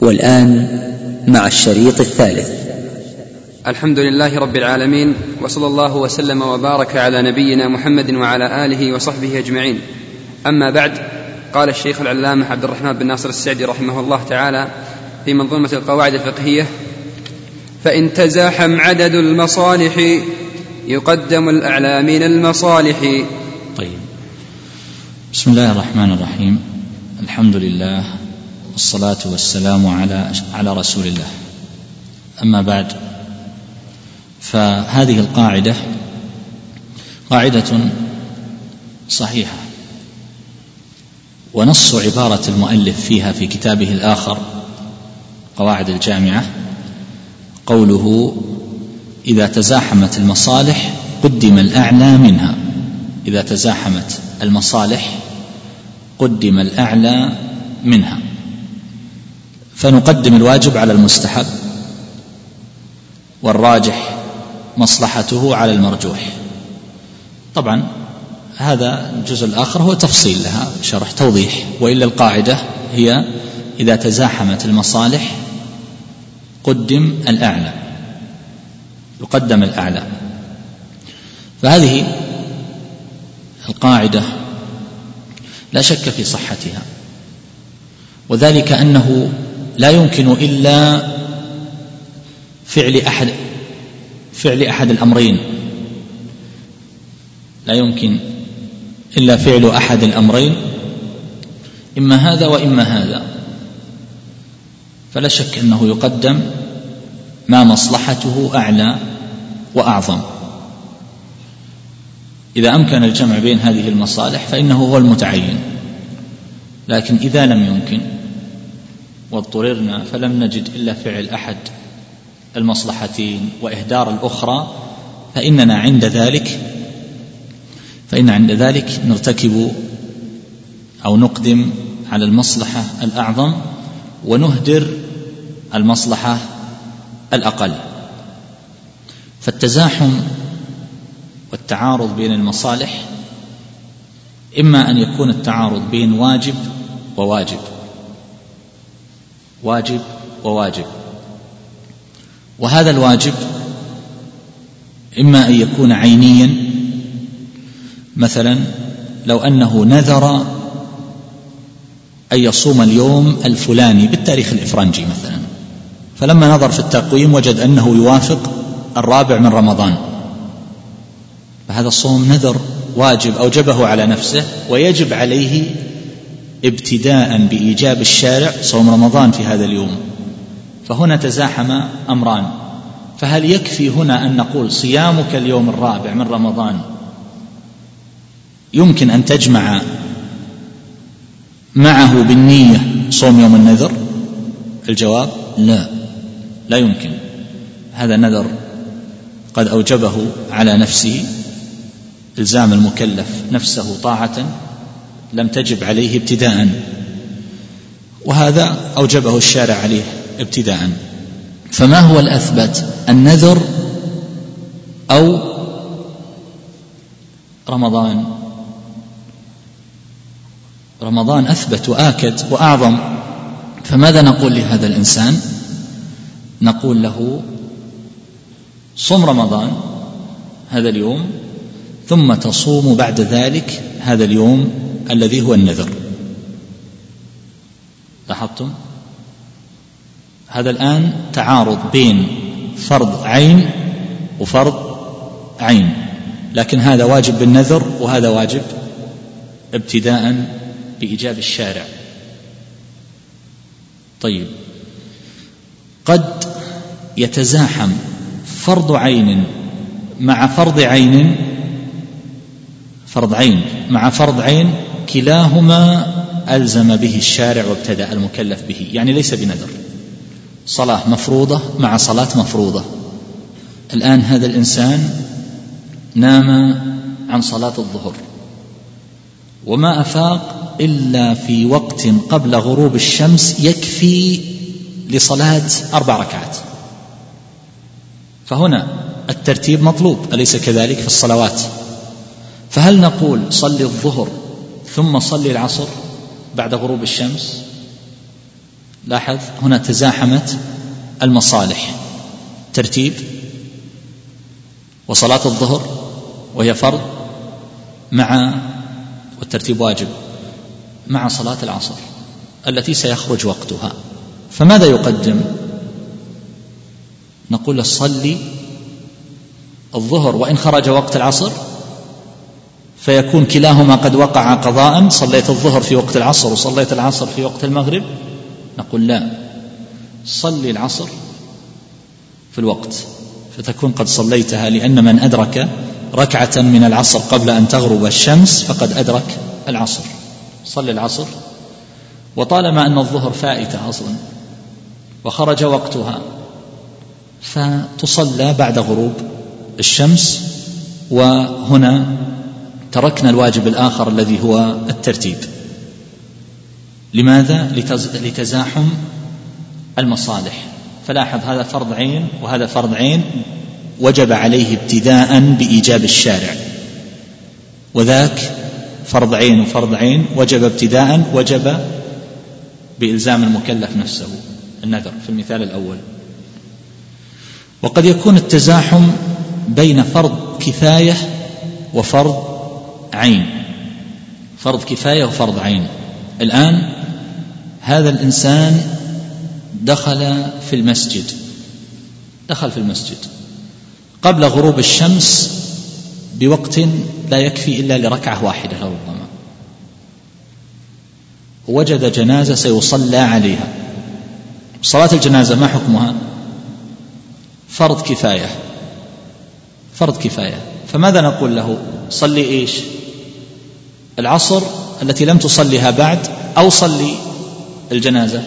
والآن مع الشريط الثالث. الحمد لله رب العالمين وصلى الله وسلم وبارك على نبينا محمد وعلى آله وصحبه أجمعين. أما بعد قال الشيخ العلامة عبد الرحمن بن ناصر السعدي رحمه الله تعالى في منظومة القواعد الفقهية فإن تزاحم عدد المصالح يقدم الأعلى من المصالح. طيب. بسم الله الرحمن الرحيم. الحمد لله والصلاة والسلام على على رسول الله. أما بعد فهذه القاعدة قاعدة صحيحة. ونص عبارة المؤلف فيها في كتابه الآخر قواعد الجامعة قوله إذا تزاحمت المصالح قدم الأعلى منها. إذا تزاحمت المصالح قدم الأعلى منها. فنقدم الواجب على المستحب والراجح مصلحته على المرجوح. طبعا هذا الجزء الآخر هو تفصيل لها شرح توضيح. وإلا القاعدة هي إذا تزاحمت المصالح قدم الأعلى يقدم الأعلى. فهذه القاعدة لا شك في صحتها. وذلك أنه لا يمكن إلا فعل أحد فعل أحد الأمرين. لا يمكن إلا فعل أحد الأمرين إما هذا وإما هذا. فلا شك أنه يقدم ما مصلحته أعلى وأعظم. إذا أمكن الجمع بين هذه المصالح فإنه هو المتعين. لكن إذا لم يمكن واضطررنا فلم نجد إلا فعل أحد المصلحتين وإهدار الأخرى فإننا عند ذلك فإن عند ذلك نرتكب أو نقدم على المصلحة الأعظم ونهدر المصلحة الأقل. فالتزاحم والتعارض بين المصالح إما أن يكون التعارض بين واجب وواجب. واجب وواجب. وهذا الواجب إما أن يكون عينيا مثلا لو أنه نذر أن يصوم اليوم الفلاني بالتاريخ الإفرنجي مثلا. فلما نظر في التقويم وجد أنه يوافق الرابع من رمضان. فهذا الصوم نذر واجب أوجبه على نفسه ويجب عليه ابتداء بإيجاب الشارع صوم رمضان في هذا اليوم. فهنا تزاحم أمران. فهل يكفي هنا أن نقول صيامك اليوم الرابع من رمضان؟ يمكن أن تجمع معه بالنية صوم يوم النذر؟ الجواب لا. لا يمكن. هذا نذر قد أوجبه على نفسه إلزام المكلف نفسه طاعة لم تجب عليه ابتداء. وهذا أوجبه الشارع عليه ابتداء. فما هو الأثبت؟ النذر أو رمضان. رمضان أثبت وآكد وأعظم. فماذا نقول لهذا الإنسان؟ نقول له صم رمضان هذا اليوم ثم تصوم بعد ذلك هذا اليوم الذي هو النذر. لاحظتم؟ هذا الآن تعارض بين فرض عين وفرض عين. لكن هذا واجب بالنذر وهذا واجب ابتداء بإيجاب الشارع. طيب. قد يتزاحم فرض عين مع فرض عين فرض عين مع فرض عين كلاهما ألزم به الشارع وابتدأ المكلف به يعني ليس بنذر. صلاة مفروضة مع صلاة مفروضة. الآن هذا الإنسان نام عن صلاة الظهر. وما أفاق إلا في وقت قبل غروب الشمس يكفي لصلاة أربع ركعات. فهنا الترتيب مطلوب أليس كذلك في الصلوات؟ فهل نقول صل الظهر ثم صلي العصر بعد غروب الشمس. لاحظ هنا تزاحمت المصالح. ترتيب وصلاة الظهر وهي فرض مع والترتيب واجب مع صلاة العصر التي سيخرج وقتها. فماذا يقدم؟ نقول صلي الظهر وإن خرج وقت العصر فيكون كلاهما قد وقع قضاء. صليت الظهر في وقت العصر وصليت العصر في وقت المغرب. نقول لا. صلي العصر في الوقت. فتكون قد صليتها لأن من أدرك ركعة من العصر قبل أن تغرب الشمس فقد أدرك العصر. صلي العصر. وطالما أن الظهر فائتة أصلا وخرج وقتها فتصلى بعد غروب الشمس. وهنا تركنا الواجب الآخر الذي هو الترتيب. لماذا؟ لتزاحم المصالح. فلاحظ هذا فرض عين وهذا فرض عين وجب عليه ابتداء بإيجاب الشارع. وذاك فرض عين وفرض عين وجب ابتداء وجب بإلزام المكلف نفسه. النذر في المثال الأول. وقد يكون التزاحم بين فرض كفاية وفرض عين. فرض كفاية وفرض عين. الآن هذا الإنسان دخل في المسجد. دخل في المسجد. قبل غروب الشمس بوقت لا يكفي إلا لركعة واحدة لربما وجد جنازة سيصلى عليها. صلاة الجنازة ما حكمها؟ فرض كفاية. فرض كفاية. فماذا نقول له؟ صلي إيش؟ العصر التي لم تصلها بعد أو صلي الجنازة.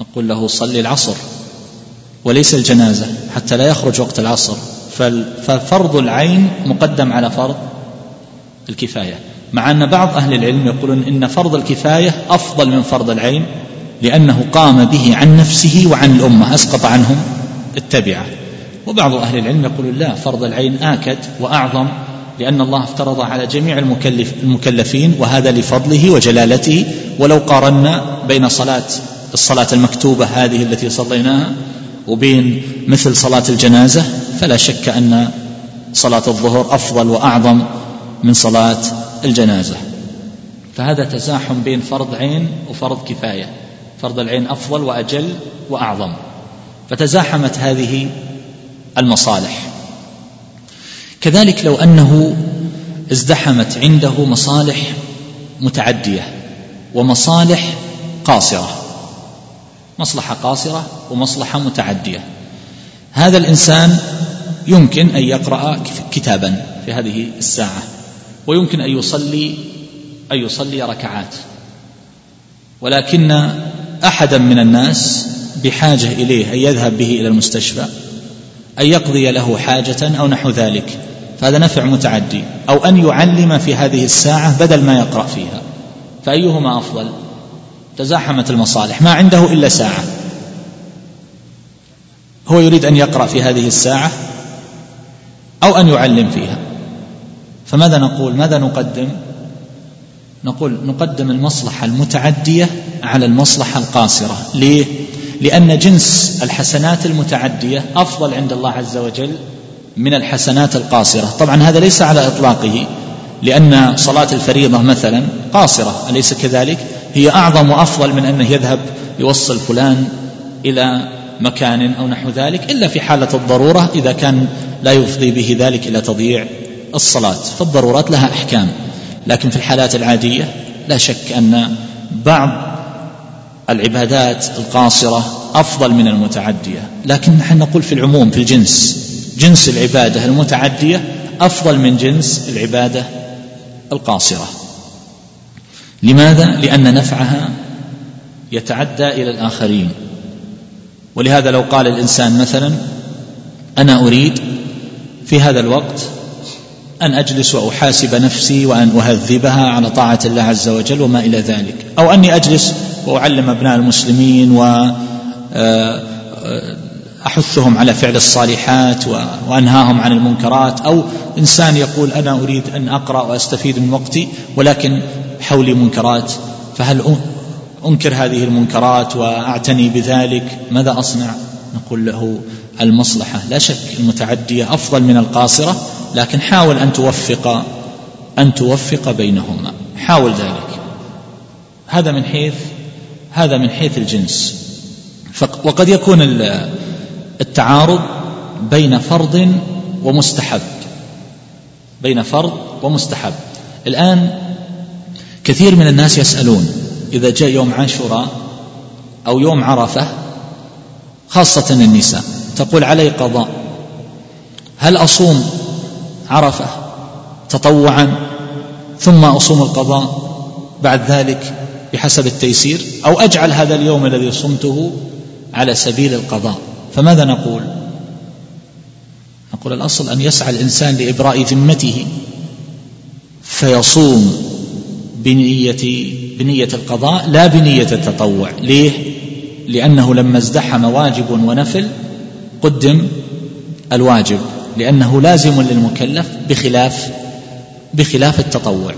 نقول له صلي العصر وليس الجنازة حتى لا يخرج وقت العصر. ففرض العين مقدم على فرض الكفاية. مع أن بعض أهل العلم يقولون إن فرض الكفاية أفضل من فرض العين لأنه قام به عن نفسه وعن الأمة أسقط عنهم التبعة. وبعض أهل العلم يقولون لا فرض العين آكد وأعظم لأن الله افترض على جميع المكلف المكلفين وهذا لفضله وجلالته. ولو قارنا بين صلاة الصلاة المكتوبة هذه التي صليناها وبين مثل صلاة الجنازة فلا شك أن صلاة الظهر أفضل وأعظم من صلاة الجنازة. فهذا تزاحم بين فرض عين وفرض كفاية. فرض العين أفضل وأجل وأعظم. فتزاحمت هذه المصالح. كذلك لو أنه ازدحمت عنده مصالح متعدية ومصالح قاصرة مصلحة قاصرة ومصلحة متعدية. هذا الإنسان يمكن أن يقرأ كتابا في هذه الساعة ويمكن أن يصلي أن يصلي ركعات. ولكن أحدا من الناس بحاجة إليه أن يذهب به إلى المستشفى أن يقضي له حاجة أو نحو ذلك. فهذا نفع متعدي. أو أن يعلم في هذه الساعة بدل ما يقرأ فيها. فأيهما أفضل؟ تزاحمت المصالح. ما عنده إلا ساعة. هو يريد أن يقرأ في هذه الساعة أو أن يعلم فيها. فماذا نقول؟ ماذا نقدم؟ نقول نقدم المصلحة المتعدية على المصلحة القاصرة. ليه؟ لأن جنس الحسنات المتعدية أفضل عند الله عز وجل من الحسنات القاصرة. طبعا هذا ليس على إطلاقه لأن صلاة الفريضة مثلا قاصرة أليس كذلك؟ هي أعظم وأفضل من أنه يذهب يوصل فلان إلى مكان أو نحو ذلك إلا في حالة الضرورة إذا كان لا يفضي به ذلك إلى تضييع الصلاة. فالضرورات لها أحكام لكن في الحالات العادية لا شك أن بعض العبادات القاصرة أفضل من المتعدية. لكن نحن نقول في العموم في الجنس جنس العبادة المتعدية أفضل من جنس العبادة القاصرة. لماذا؟ لأن نفعها يتعدى إلى الآخرين. ولهذا لو قال الإنسان مثلا أنا أريد في هذا الوقت أن أجلس وأحاسب نفسي وأن أهذبها على طاعة الله عز وجل وما إلى ذلك. أو أني أجلس وأعلم أبناء المسلمين و أحثهم على فعل الصالحات وأنهاهم عن المنكرات أو إنسان يقول أنا أريد أن أقرأ وأستفيد من وقتي ولكن حولي منكرات فهل أنكر هذه المنكرات وأعتني بذلك؟ ماذا أصنع؟ نقول له المصلحة. لا شك المتعدية أفضل من القاصرة لكن حاول أن توفق أن توفق بينهما. حاول ذلك. هذا من حيث هذا من حيث الجنس. وقد يكون التعارض بين فرض ومستحب. بين فرض ومستحب. الآن كثير من الناس يسألون إذا جاء يوم عاشوراء أو يوم عرفة خاصة النساء تقول علي قضاء. هل أصوم عرفة تطوعا ثم أصوم القضاء بعد ذلك بحسب التيسير؟ أو أجعل هذا اليوم الذي صمته على سبيل القضاء؟ فماذا نقول؟ نقول الأصل أن يسعى الإنسان لإبراء ذمته فيصوم بنية بنية القضاء لا بنية التطوع. ليه؟ لأنه لما ازدحم واجب ونفل قدم الواجب لأنه لازم للمكلف بخلاف بخلاف التطوع.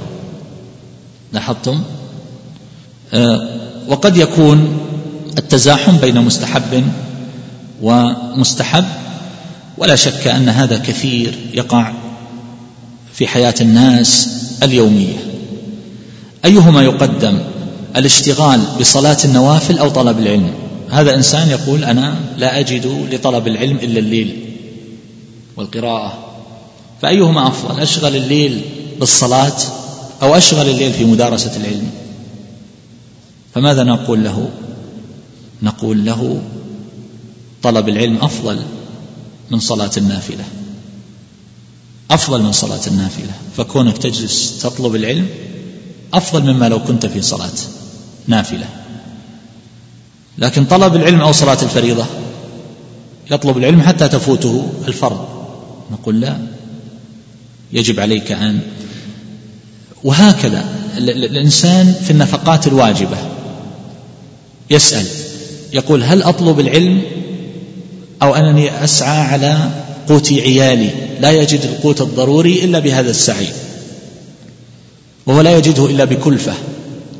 لاحظتم؟ آه وقد يكون التزاحم بين مستحب ومستحب ولا شك أن هذا كثير يقع في حياة الناس اليومية. أيهما يقدم الاشتغال بصلاة النوافل أو طلب العلم؟ هذا إنسان يقول أنا لا أجد لطلب العلم إلا الليل والقراءة. فأيهما أفضل أشغل الليل بالصلاة أو أشغل الليل في مدارسة العلم؟ فماذا نقول له؟ نقول له طلب العلم أفضل من صلاة النافلة. أفضل من صلاة النافلة. فكونك تجلس تطلب العلم أفضل مما لو كنت في صلاة نافلة. لكن طلب العلم أو صلاة الفريضة يطلب العلم حتى تفوته الفرض. نقول لا. يجب عليك أن وهكذا الإنسان في النفقات الواجبة يسأل يقول هل أطلب العلم أو أنني أسعى على قوت عيالي لا يجد القوت الضروري إلا بهذا السعي. وهو لا يجده إلا بكلفة.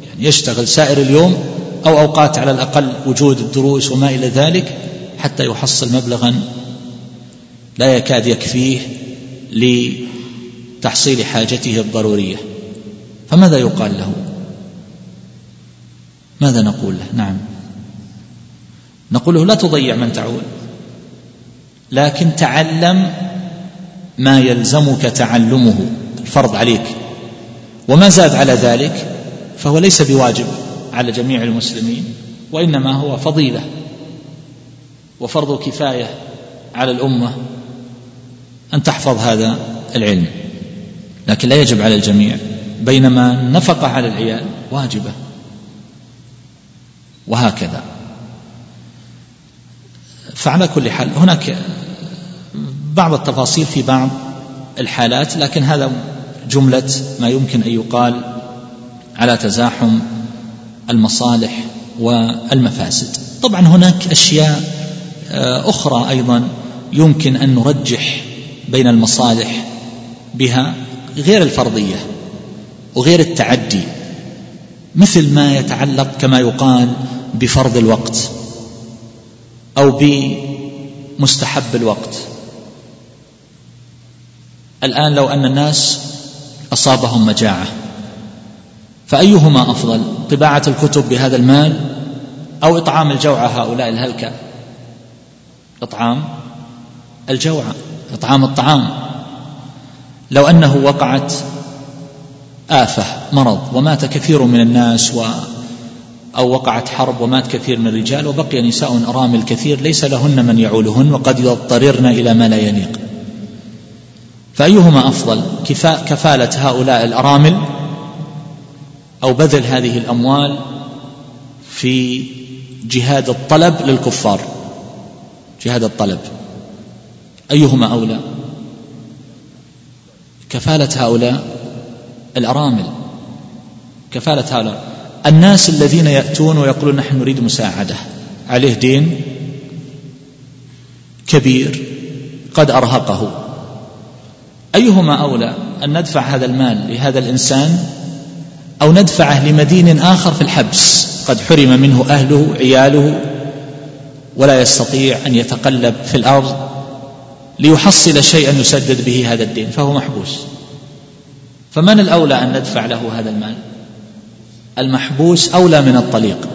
يعني يشتغل سائر اليوم أو أوقات على الأقل وجود الدروس وما إلى ذلك حتى يحصل مبلغا لا يكاد يكفيه لتحصيل حاجته الضرورية. فماذا يقال له؟ ماذا نقول له؟ نعم. نقول له لا تضيع من تعول لكن تعلم ما يلزمك تعلمه. الفرض عليك. وما زاد على ذلك فهو ليس بواجب على جميع المسلمين وإنما هو فضيلة وفرض كفاية على الأمة أن تحفظ هذا العلم. لكن لا يجب على الجميع بينما النفقه على العيال واجبة. وهكذا. فعلى كل حال هناك بعض التفاصيل في بعض الحالات لكن هذا جملة ما يمكن أن يقال على تزاحم المصالح والمفاسد. طبعا هناك أشياء آه، أخرى أيضا يمكن أن نرجح بين المصالح بها غير الفرضية وغير التعدي مثل ما يتعلق كما يقال بفرض الوقت أو بمستحب الوقت. الآن لو أن الناس أصابهم مجاعة فأيهما أفضل؟ طباعة الكتب بهذا المال أو إطعام الجوعى هؤلاء الهلكة؟ إطعام الجوعى إطعام الطعام. لو أنه وقعت آفة مرض ومات كثير من الناس و أو وقعت حرب ومات كثير من الرجال وبقي نساء أرامل كثير ليس لهن من يعولهن وقد يضطررن إلى ما لا يليق. فأيهما أفضل؟ كفالة هؤلاء الأرامل أو بذل هذه الأموال في جهاد الطلب للكفار؟ جهاد الطلب. أيهما أولى؟ كفالة هؤلاء الأرامل. كفالة هؤلاء. الناس الذين يأتون ويقولون نحن نريد مساعدة. عليه دين كبير قد أرهقه. أيهما أولى أن ندفع هذا المال لهذا الإنسان أو ندفعه لمدين آخر في الحبس؟ قد حرم منه أهله عياله ولا يستطيع أن يتقلب في الأرض ليحصل شيئا يسدد به هذا الدين فهو محبوس. فمن الأولى أن ندفع له هذا المال؟ المحبوس أولى من الطليق.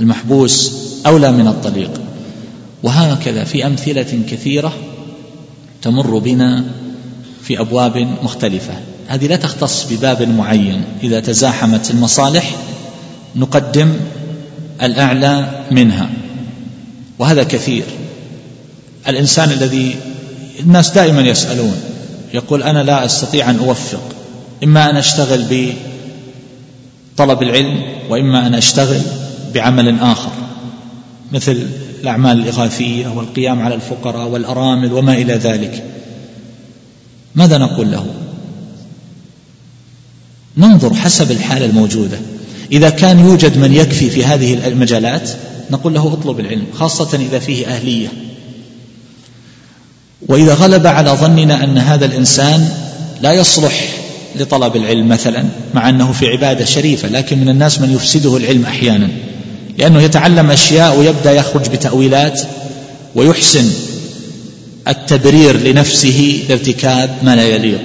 المحبوس أولى من الطليق. وهكذا في أمثلة كثيرة تمر بنا في أبواب مختلفة. هذه لا تختص بباب معين. إذا تزاحمت المصالح نقدم الأعلى منها. وهذا كثير. الإنسان الذي الناس دائما يسألون يقول أنا لا أستطيع أن أوفق. إما أن أشتغل بطلب العلم وإما أن أشتغل بعمل آخر. مثل الأعمال الإغاثية والقيام على الفقراء والأرامل وما إلى ذلك. ماذا نقول له؟ ننظر حسب الحالة الموجودة. إذا كان يوجد من يكفي في هذه المجالات نقول له اطلب العلم خاصة إذا فيه أهلية. وإذا غلب على ظننا أن هذا الإنسان لا يصلح لطلب العلم مثلا مع أنه في عبادة شريفة لكن من الناس من يفسده العلم أحيانا. لأنه يتعلم أشياء ويبدأ يخرج بتأويلات ويحسن التبرير لنفسه لارتكاب ما لا يليق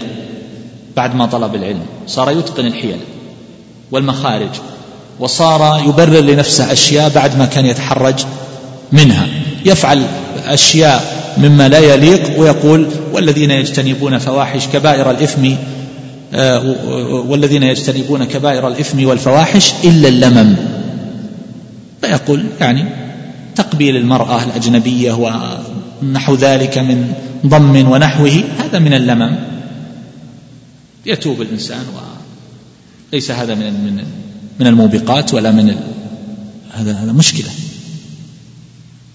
بعد ما طلب العلم. صار يتقن الحيل والمخارج وصار يبرر لنفسه أشياء بعد ما كان يتحرج منها. يفعل أشياء مما لا يليق ويقول والذين يجتنبون فواحش كبائر الإثم آه، والذين يجتنبون كبائر الإثم والفواحش إلا اللمم. فيقول يعني تقبيل المرأة الأجنبية ونحو ذلك من ضم ونحوه هذا من اللمم. يتوب الإنسان وليس هذا من من من الموبقات ولا من هذا هذا مشكلة.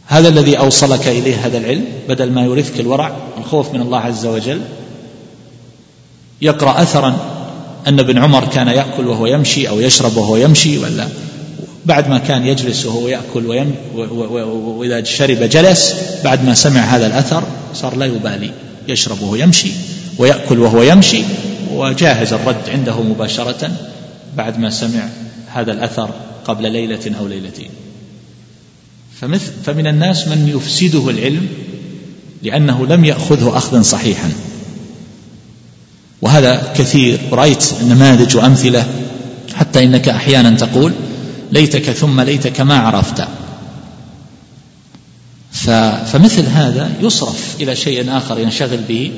هذا الذي أوصلك إليه هذا العلم بدل ما يورثك الورع الخوف من الله عز وجل. يقرأ اثرا أن ابن عمر كان يأكل وهو يمشي أو يشرب وهو يمشي ولا بعد ما كان يجلس وهو يأكل ويم وإذا شرب جلس بعد ما سمع هذا الأثر صار لا يبالي يشرب وهو يمشي ويأكل وهو يمشي وجاهز الرد عنده مباشرة بعد ما سمع هذا الأثر قبل ليلة أو ليلتين. فمثل فمن الناس من يفسده العلم لأنه لم يأخذه أخذا صحيحا. وهذا كثير رأيت نماذج وأمثلة حتى إنك أحيانا تقول ليتك ثم ليتك ما عرفت. فمثل هذا يصرف إلى شيء آخر ينشغل به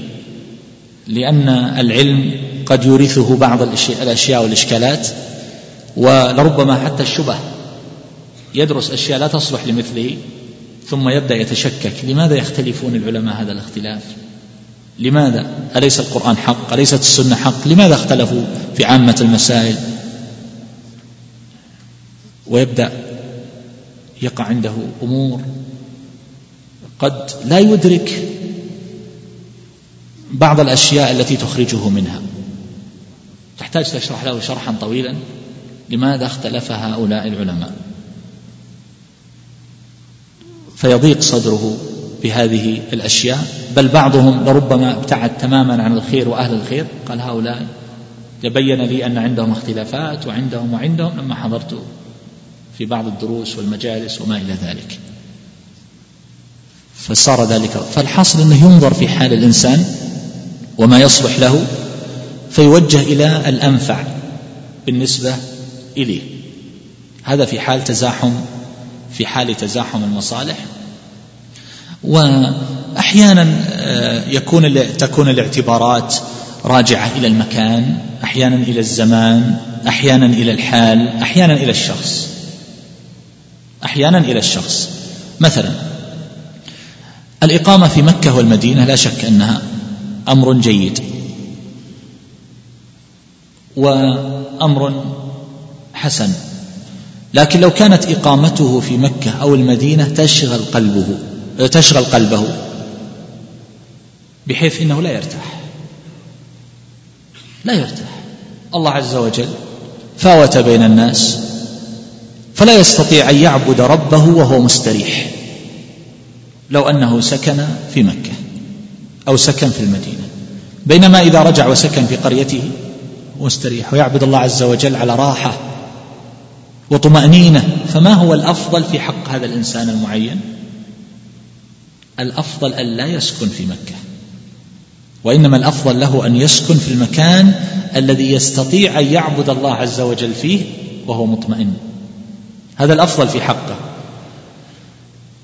لأن العلم قد يورثه بعض الأشياء والإشكالات ولربما حتى الشبه. يدرس أشياء لا تصلح لمثله ثم يبدأ يتشكك. لماذا يختلفون العلماء هذا الاختلاف؟ لماذا؟ أليس القرآن حق؟ أليست السنة حق؟ لماذا اختلفوا في عامة المسائل؟ ويبدأ يقع عنده أمور قد لا يدرك بعض الأشياء التي تخرجه منها. تحتاج تشرح له شرحا طويلا لماذا اختلف هؤلاء العلماء. فيضيق صدره بهذه الأشياء. بل بعضهم لربما ابتعد تماما عن الخير وأهل الخير. قال هؤلاء تبين لي أن عندهم اختلافات وعندهم وعندهم. لما حضرت في بعض الدروس والمجالس وما إلى ذلك. فصار ذلك. فالحاصل أنه ينظر في حال الإنسان وما يصلح له فيوجه إلى الأنفع بالنسبة إليه. هذا في حال تزاحم في حال تزاحم المصالح. وأحيانا آه، يكون تكون الاعتبارات راجعة إلى المكان أحيانا إلى الزمان أحيانا إلى الحال أحيانا إلى الشخص. أحيانا إلى الشخص. مثلا الإقامة في مكة والمدينة لا شك أنها أمر جيد. وأمر حسن. لكن لو كانت إقامته في مكة أو المدينة تشغل قلبه تشغل قلبه بحيث إنه لا يرتاح. لا يرتاح. الله عز وجل فاوت بين الناس فلا يستطيع أن يعبد ربه وهو مستريح. لو أنه سكن في مكة أو سكن في المدينة. بينما إذا رجع وسكن في قريته مستريح ويعبد الله عز وجل على راحة وطمأنينة فما هو الأفضل في حق هذا الإنسان المعين؟ الأفضل أن لا يسكن في مكة. وإنما الأفضل له أن يسكن في المكان الذي يستطيع أن يعبد الله عز وجل فيه وهو مطمئن. هذا الأفضل في حقه.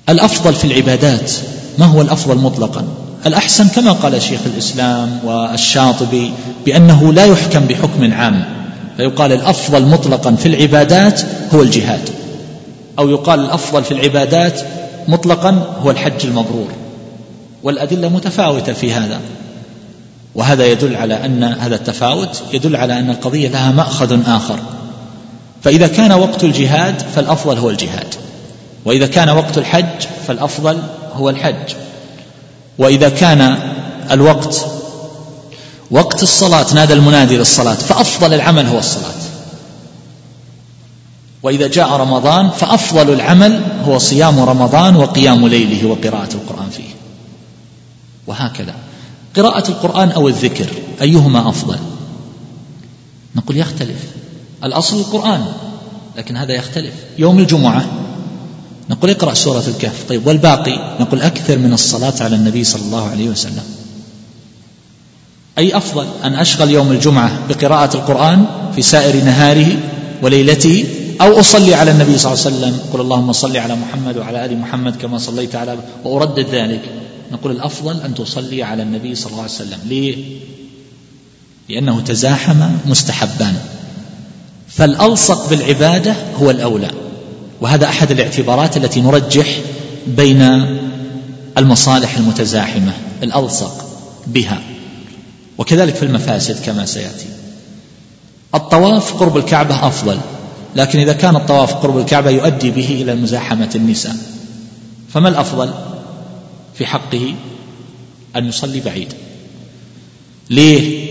الأفضل في العبادات ما هو الأفضل مطلقا؟ الأحسن كما قال شيخ الإسلام والشاطبي بأنه لا يحكم بحكم عام. فيقال الأفضل مطلقا في العبادات هو الجهاد. أو يقال الأفضل في العبادات مطلقا هو الحج المبرور. والأدلة متفاوتة في هذا. وهذا يدل على أن هذا التفاوت يدل على أن القضية لها مأخذ آخر. فإذا كان وقت الجهاد فالأفضل هو الجهاد. وإذا كان وقت الحج فالأفضل هو الحج. وإذا كان الوقت وقت الصلاة نادى المنادي للصلاة فأفضل العمل هو الصلاة. وإذا جاء رمضان فأفضل العمل هو صيام رمضان وقيام ليله وقراءة القرآن فيه. وهكذا. قراءة القرآن أو الذكر أيهما أفضل؟ نقول يختلف. الأصل القرآن لكن هذا يختلف. يوم الجمعة نقول اقرأ سورة الكهف. طيب والباقي؟ نقول أكثر من الصلاة على النبي صلى الله عليه وسلم. أي أفضل أن أشغل يوم الجمعة بقراءة القرآن في سائر نهاره وليلته أو أصلي على النبي صلى الله عليه وسلم؟ قل اللهم صل على محمد وعلى آل محمد كما صليت على وأردد ذلك. نقول الأفضل أن تصلي على النبي صلى الله عليه وسلم. ليه؟ لأنه تزاحم مستحبان فالألصق بالعبادة هو الأولى وهذا أحد الاعتبارات التي نرجح بين المصالح المتزاحمة الألصق بها. وكذلك في المفاسد كما سيأتي. الطواف قرب الكعبة أفضل لكن إذا كان الطواف قرب الكعبة يؤدي به إلى مزاحمة النساء. فما الأفضل في حقه؟ أن يصلي بعيد. ليه؟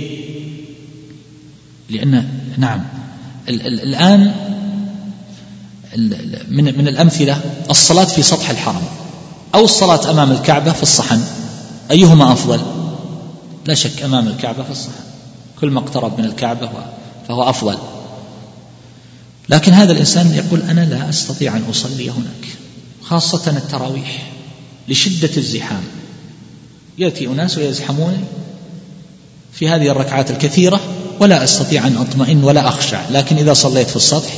لأن نعم. الآن من من الأمثلة الصلاة في سطح الحرم أو الصلاة أمام الكعبة في الصحن. أيهما أفضل؟ لا شك أمام الكعبة في الصحن. كل ما اقترب من الكعبة فهو أفضل. لكن هذا الإنسان يقول أنا لا أستطيع أن أصلي هناك خاصة التراويح لشدة الزحام. يأتي أناس ويزحمون في هذه الركعات الكثيرة ولا أستطيع أن أطمئن ولا أخشع لكن إذا صليت في السطح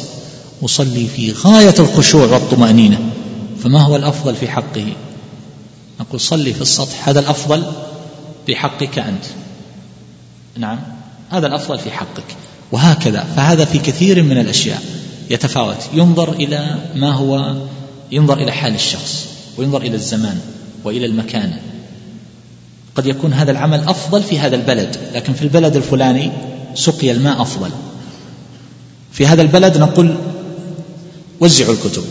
أصلي في غاية الخشوع والطمأنينة فما هو الأفضل في حقه؟ نقول صلي في السطح هذا الأفضل في حقك أنت. نعم هذا الأفضل في حقك. وهكذا فهذا في كثير من الأشياء يتفاوت. ينظر إلى ما هو ينظر إلى حال الشخص وينظر إلى الزمان وإلى المكان. قد يكون هذا العمل أفضل في هذا البلد لكن في البلد الفلاني سقي الماء أفضل. في هذا البلد نقول وزعوا الكتب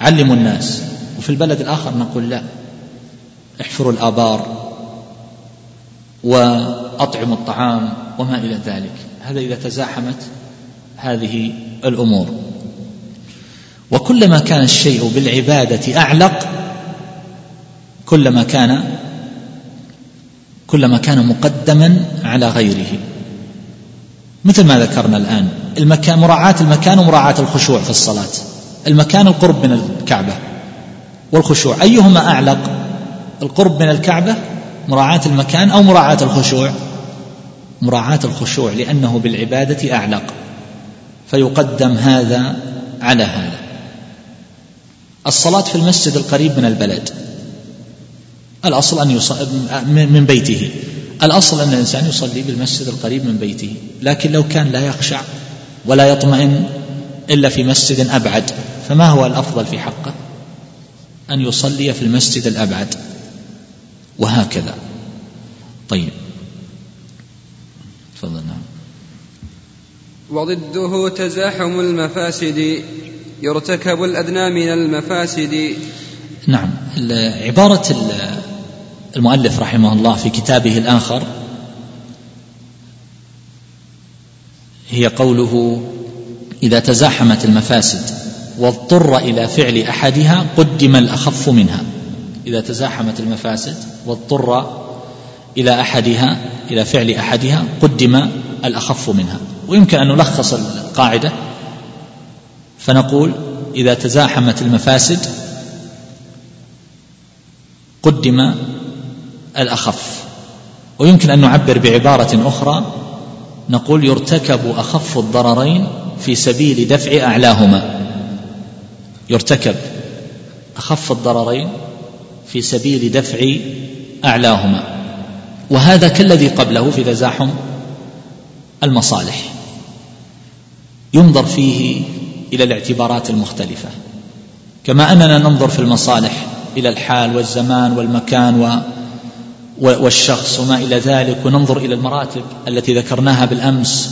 علموا الناس. وفي البلد الآخر نقول لا احفروا الآبار وأطعموا الطعام وما إلى ذلك. هذا إذا تزاحمت هذه الأمور. وكلما كان الشيء بالعبادة أعلق كلما كان كلما كان مقدما على غيره. مثل ما ذكرنا الآن. المكان مراعاة المكان ومراعاة الخشوع في الصلاة. المكان القرب من الكعبة والخشوع. أيهما أعلق؟ القرب من الكعبة مراعاة المكان أو مراعاة الخشوع؟ مراعاة الخشوع لأنه بالعبادة أعلق. فيقدم هذا على هذا. الصلاة في المسجد القريب من البلد. الأصل أن يصلي من بيته. الأصل أن الإنسان يصلي بالمسجد القريب من بيته لكن لو كان لا يخشع ولا يطمئن إلا في مسجد أبعد فما هو الأفضل في حقه؟ أن يصلي في المسجد الأبعد. وهكذا. طيب. تفضل نعم. وضده تزاحم المفاسد يرتكب الأدنى من المفاسد. نعم. عبارة المؤلف رحمه الله في كتابه الآخر هي قوله إذا تزاحمت المفاسد واضطر إلى فعل أحدها قدم الأخف منها. إذا تزاحمت المفاسد واضطر إلى أحدها إلى فعل أحدها قدم الأخف منها. ويمكن أن نلخص القاعدة. فنقول إذا تزاحمت المفاسد قدم الأخف. ويمكن أن نعبر بعبارة أخرى. نقول يرتكب أخف الضررين في سبيل دفع أعلاهما. يرتكب أخف الضررين في سبيل دفع أعلاهما. وهذا كالذي قبله في تزاحم المصالح. ينظر فيه إلى الاعتبارات المختلفة. كما أننا ننظر في المصالح إلى الحال والزمان والمكان و والشخص وما إلى ذلك وننظر إلى المراتب التي ذكرناها بالأمس.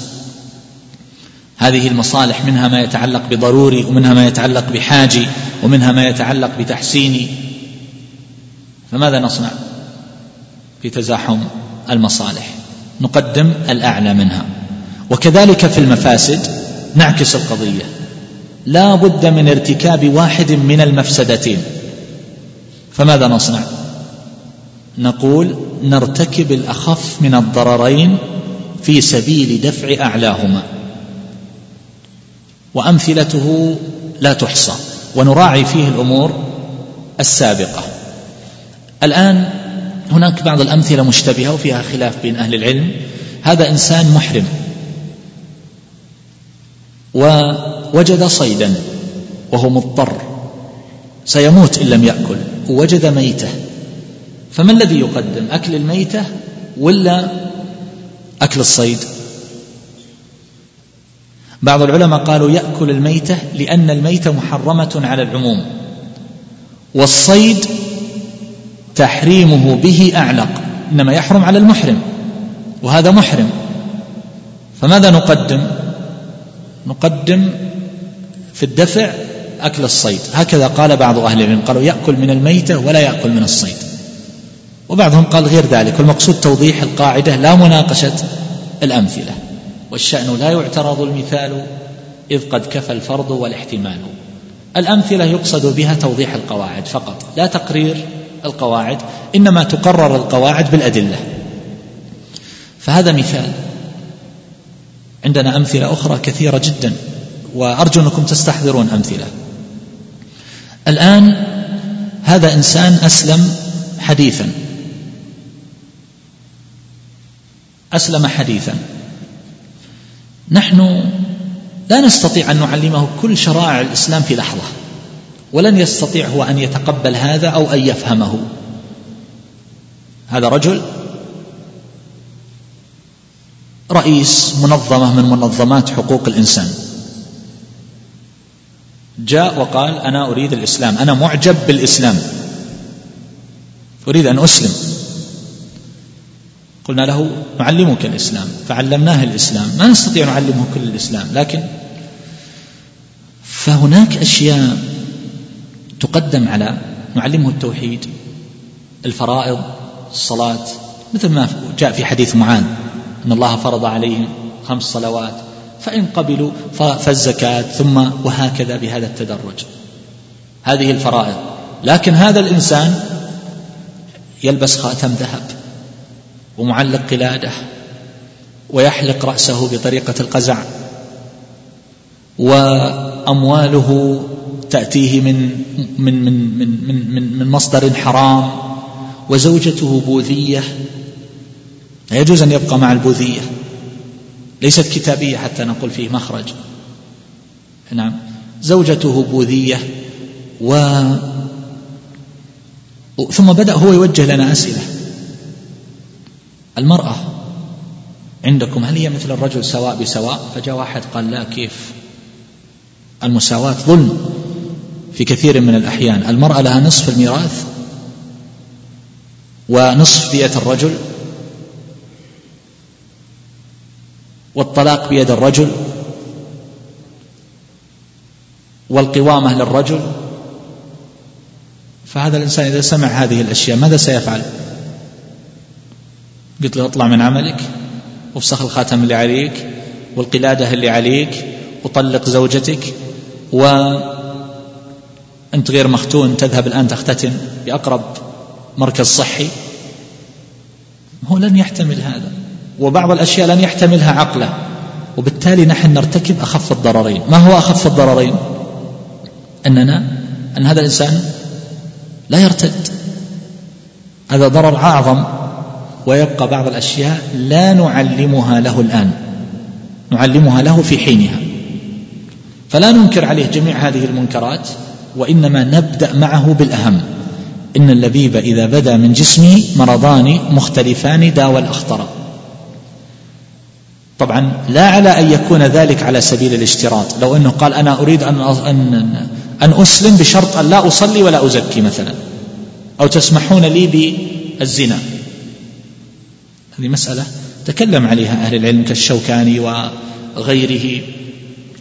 هذه المصالح منها ما يتعلق بضروري ومنها ما يتعلق بحاجي ومنها ما يتعلق بتحسيني. فماذا نصنع في تزاحم المصالح؟ نقدم الأعلى منها. وكذلك في المفاسد نعكس القضية. لا بد من ارتكاب واحد من المفسدتين. فماذا نصنع؟ نقول نرتكب الأخف من الضررين في سبيل دفع أعلاهما. وأمثلته لا تحصى. ونراعي فيه الأمور السابقة. الآن هناك بعض الأمثلة مشتبهة وفيها خلاف بين أهل العلم. هذا إنسان محرم. ووجد صيدا وهو مضطر. سيموت إن لم يأكل. ووجد ميتة. فما الذي يقدم؟ أكل الميتة ولا أكل الصيد؟ بعض العلماء قالوا يأكل الميتة لأن الميتة محرمة على العموم والصيد تحريمه به اعلق إنما يحرم على المحرم وهذا محرم. فماذا نقدم؟ نقدم في الدفع أكل الصيد. هكذا قال بعض أهل العلم قالوا يأكل من الميتة ولا يأكل من الصيد. وبعضهم قال غير ذلك. والمقصود توضيح القاعدة لا مناقشة الأمثلة. والشأن لا يعترض المثال إذ قد كفى الفرض والاحتمال. الأمثلة يقصد بها توضيح القواعد فقط لا تقرير القواعد إنما تقرر القواعد بالأدلة. فهذا مثال. عندنا أمثلة أخرى كثيرة جدا وأرجو أنكم تستحضرون أمثلة. الآن هذا إنسان أسلم حديثا. أسلم حديثا. نحن لا نستطيع أن نعلمه كل شرائع الإسلام في لحظة ولن يستطيع هو أن يتقبل هذا أو أن يفهمه. هذا رجل رئيس منظمة من منظمات حقوق الإنسان. جاء وقال أنا أريد الإسلام أنا معجب بالإسلام أريد أن أسلم. قلنا له نعلمك الإسلام فعلمناه الإسلام. ما نستطيع نعلمه كل الإسلام لكن فهناك أشياء تقدم على نعلمه التوحيد الفرائض الصلاة مثل ما جاء في حديث معاذ أن الله فرض عليهم خمس صلوات فإن قبلوا فالزكاة ثم وهكذا بهذا التدرج. هذه الفرائض. لكن هذا الإنسان يلبس خاتم ذهب. ومعلق قلاده ويحلق رأسه بطريقة القزع وأمواله تأتيه من من من من من, من, مصدر حرام وزوجته بوذية. لا يجوز أن يبقى مع البوذية ليست كتابية حتى نقول فيه مخرج. نعم زوجته بوذية و ثم بدأ هو يوجه لنا أسئلة. المرأة عندكم هل هي مثل الرجل سواء بسواء؟ فجاء واحد قال لا كيف؟ المساواة ظلم في كثير من الأحيان. المرأة لها نصف الميراث ونصف بيئة الرجل والطلاق بيد الرجل والقوامة للرجل. فهذا الإنسان إذا سمع هذه الأشياء ماذا سيفعل؟ قلت له اطلع من عملك وافسخ الخاتم اللي عليك والقلادة اللي عليك وطلق زوجتك وأنت غير مختون تذهب الآن تختتن بأقرب مركز صحي. هو لن يحتمل هذا وبعض الأشياء لن يحتملها عقله وبالتالي نحن نرتكب أخف الضررين. ما هو أخف الضررين؟ أننا أن هذا الإنسان لا يرتد. هذا ضرر أعظم ويبقى بعض الأشياء لا نعلمها له الآن. نعلمها له في حينها. فلا ننكر عليه جميع هذه المنكرات وإنما نبدأ معه بالأهم. إن اللبيب إذا بدا من جسمه مرضان مختلفان داوى الأخطر طبعا لا على أن يكون ذلك على سبيل الاشتراط. لو أنه قال أنا أريد أن, أن, أن أسلم بشرط أن لا أصلي ولا أزكي مثلا. أو تسمحون لي بالزنا. هذه مسألة تكلم عليها أهل العلم كالشوكاني وغيره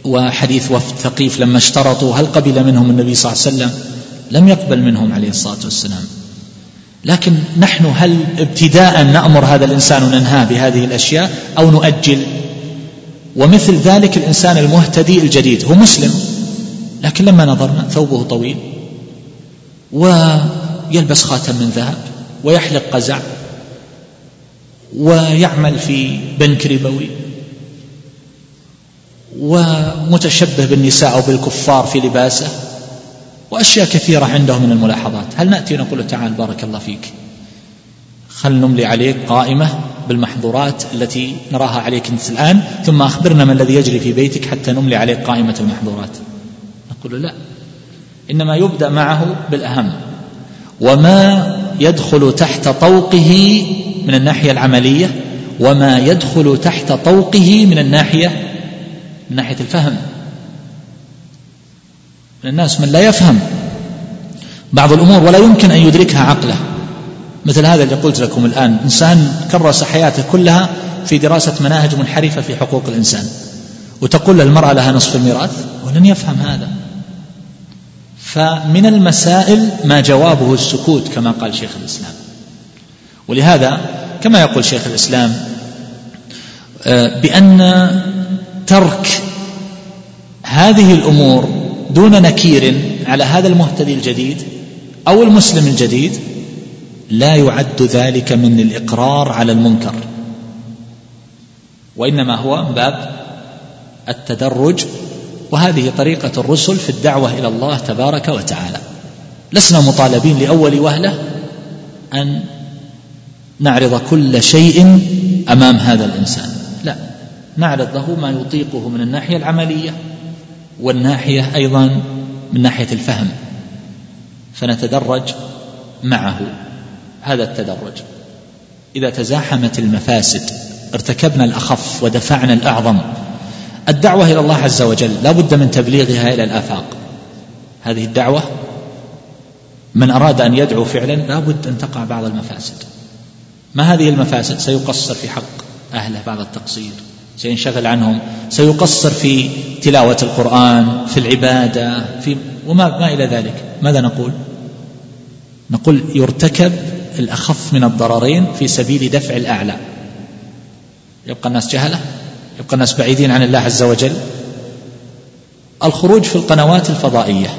وحديث وفد ثقيف لما اشترطوا هل قبل منهم النبي صلى الله عليه وسلم؟ لم يقبل منهم عليه الصلاة والسلام. لكن نحن هل ابتداء نأمر هذا الإنسان وننهاه بهذه الأشياء أو نؤجل؟ ومثل ذلك الإنسان المهتدي الجديد هو مسلم لكن لما نظرنا ثوبه طويل ويلبس خاتم من ذهب ويحلق قزع ويعمل في بنك ربوي ومتشبه بالنساء أو بالكفار في لباسه وأشياء كثيرة عنده من الملاحظات. هل نأتي نقول تعال بارك الله فيك. خل نملي عليك قائمة بالمحظورات التي نراها عليك انت الآن ثم أخبرنا ما الذي يجري في بيتك حتى نملي عليك قائمة المحظورات. نقول لا إنما يبدأ معه بالأهم. وما يدخل تحت طوقه من الناحية العملية وما يدخل تحت طوقه من الناحية من ناحية الفهم. من الناس من لا يفهم بعض الأمور ولا يمكن أن يدركها عقله. مثل هذا اللي قلت لكم الآن إنسان كرس حياته كلها في دراسة مناهج منحرفة في حقوق الإنسان. وتقول للمرأة لها نصف الميراث ولن يفهم هذا. فمن المسائل ما جوابه السكوت كما قال شيخ الإسلام. ولهذا كما يقول شيخ الإسلام آه، بأن ترك هذه الأمور دون نكير على هذا المهتدي الجديد أو المسلم الجديد لا يعد ذلك من الإقرار على المنكر. وإنما هو باب التدرج وهذه طريقة الرسل في الدعوة إلى الله تبارك وتعالى. لسنا مطالبين لأول وهلة أن نعرض كل شيء أمام هذا الإنسان. لا نعرض له ما يطيقه من الناحية العملية والناحية أيضا من ناحية الفهم. فنتدرج معه. هذا التدرج. إذا تزاحمت المفاسد ارتكبنا الأخف ودفعنا الأعظم الدعوة إلى الله عز وجل لا بد من تبليغها إلى الآفاق. هذه الدعوة من أراد أن يدعو فعلا لا بد أن تقع بعض المفاسد. ما هذه المفاسد؟ سيقصر في حق أهله بعض التقصير سينشغل عنهم سيقصر في تلاوة القرآن في العبادة في وما ما إلى ذلك. ماذا نقول؟ نقول يرتكب الأخف من الضررين في سبيل دفع الأعلى. يبقى الناس جهلة؟ يبقى الناس بعيدين عن الله عز وجل. الخروج في القنوات الفضائية.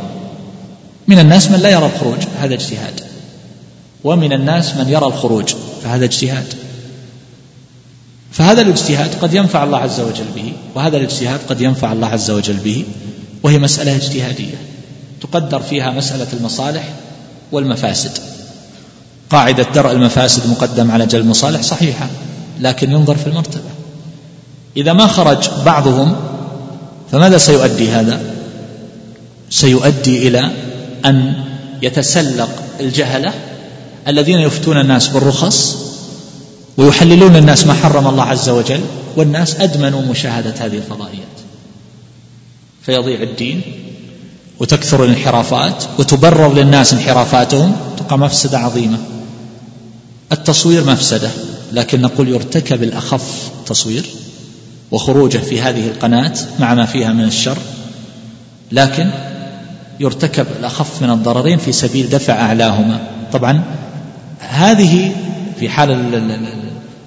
من الناس من لا يرى الخروج هذا اجتهاد. ومن الناس من يرى الخروج فهذا اجتهاد. فهذا الاجتهاد قد ينفع الله عز وجل به وهذا الاجتهاد قد ينفع الله عز وجل به وهي مسألة اجتهادية. تقدر فيها مسألة المصالح والمفاسد. قاعدة درء المفاسد مقدم على جلب المصالح صحيحة لكن ينظر في المرتبة. إذا ما خرج بعضهم فماذا سيؤدي هذا؟ سيؤدي إلى أن يتسلق الجهلة الذين يفتون الناس بالرخص ويحللون الناس ما حرم الله عز وجل والناس أدمنوا مشاهدة هذه الفضائيات. فيضيع الدين وتكثر الانحرافات وتبرر للناس انحرافاتهم تقع مفسدة عظيمة. التصوير مفسدة لكن نقول يرتكب الأخف تصوير. وخروجه في هذه القناة مع ما فيها من الشر لكن يرتكب الأخف من الضررين في سبيل دفع أعلاهما. طبعا هذه في حال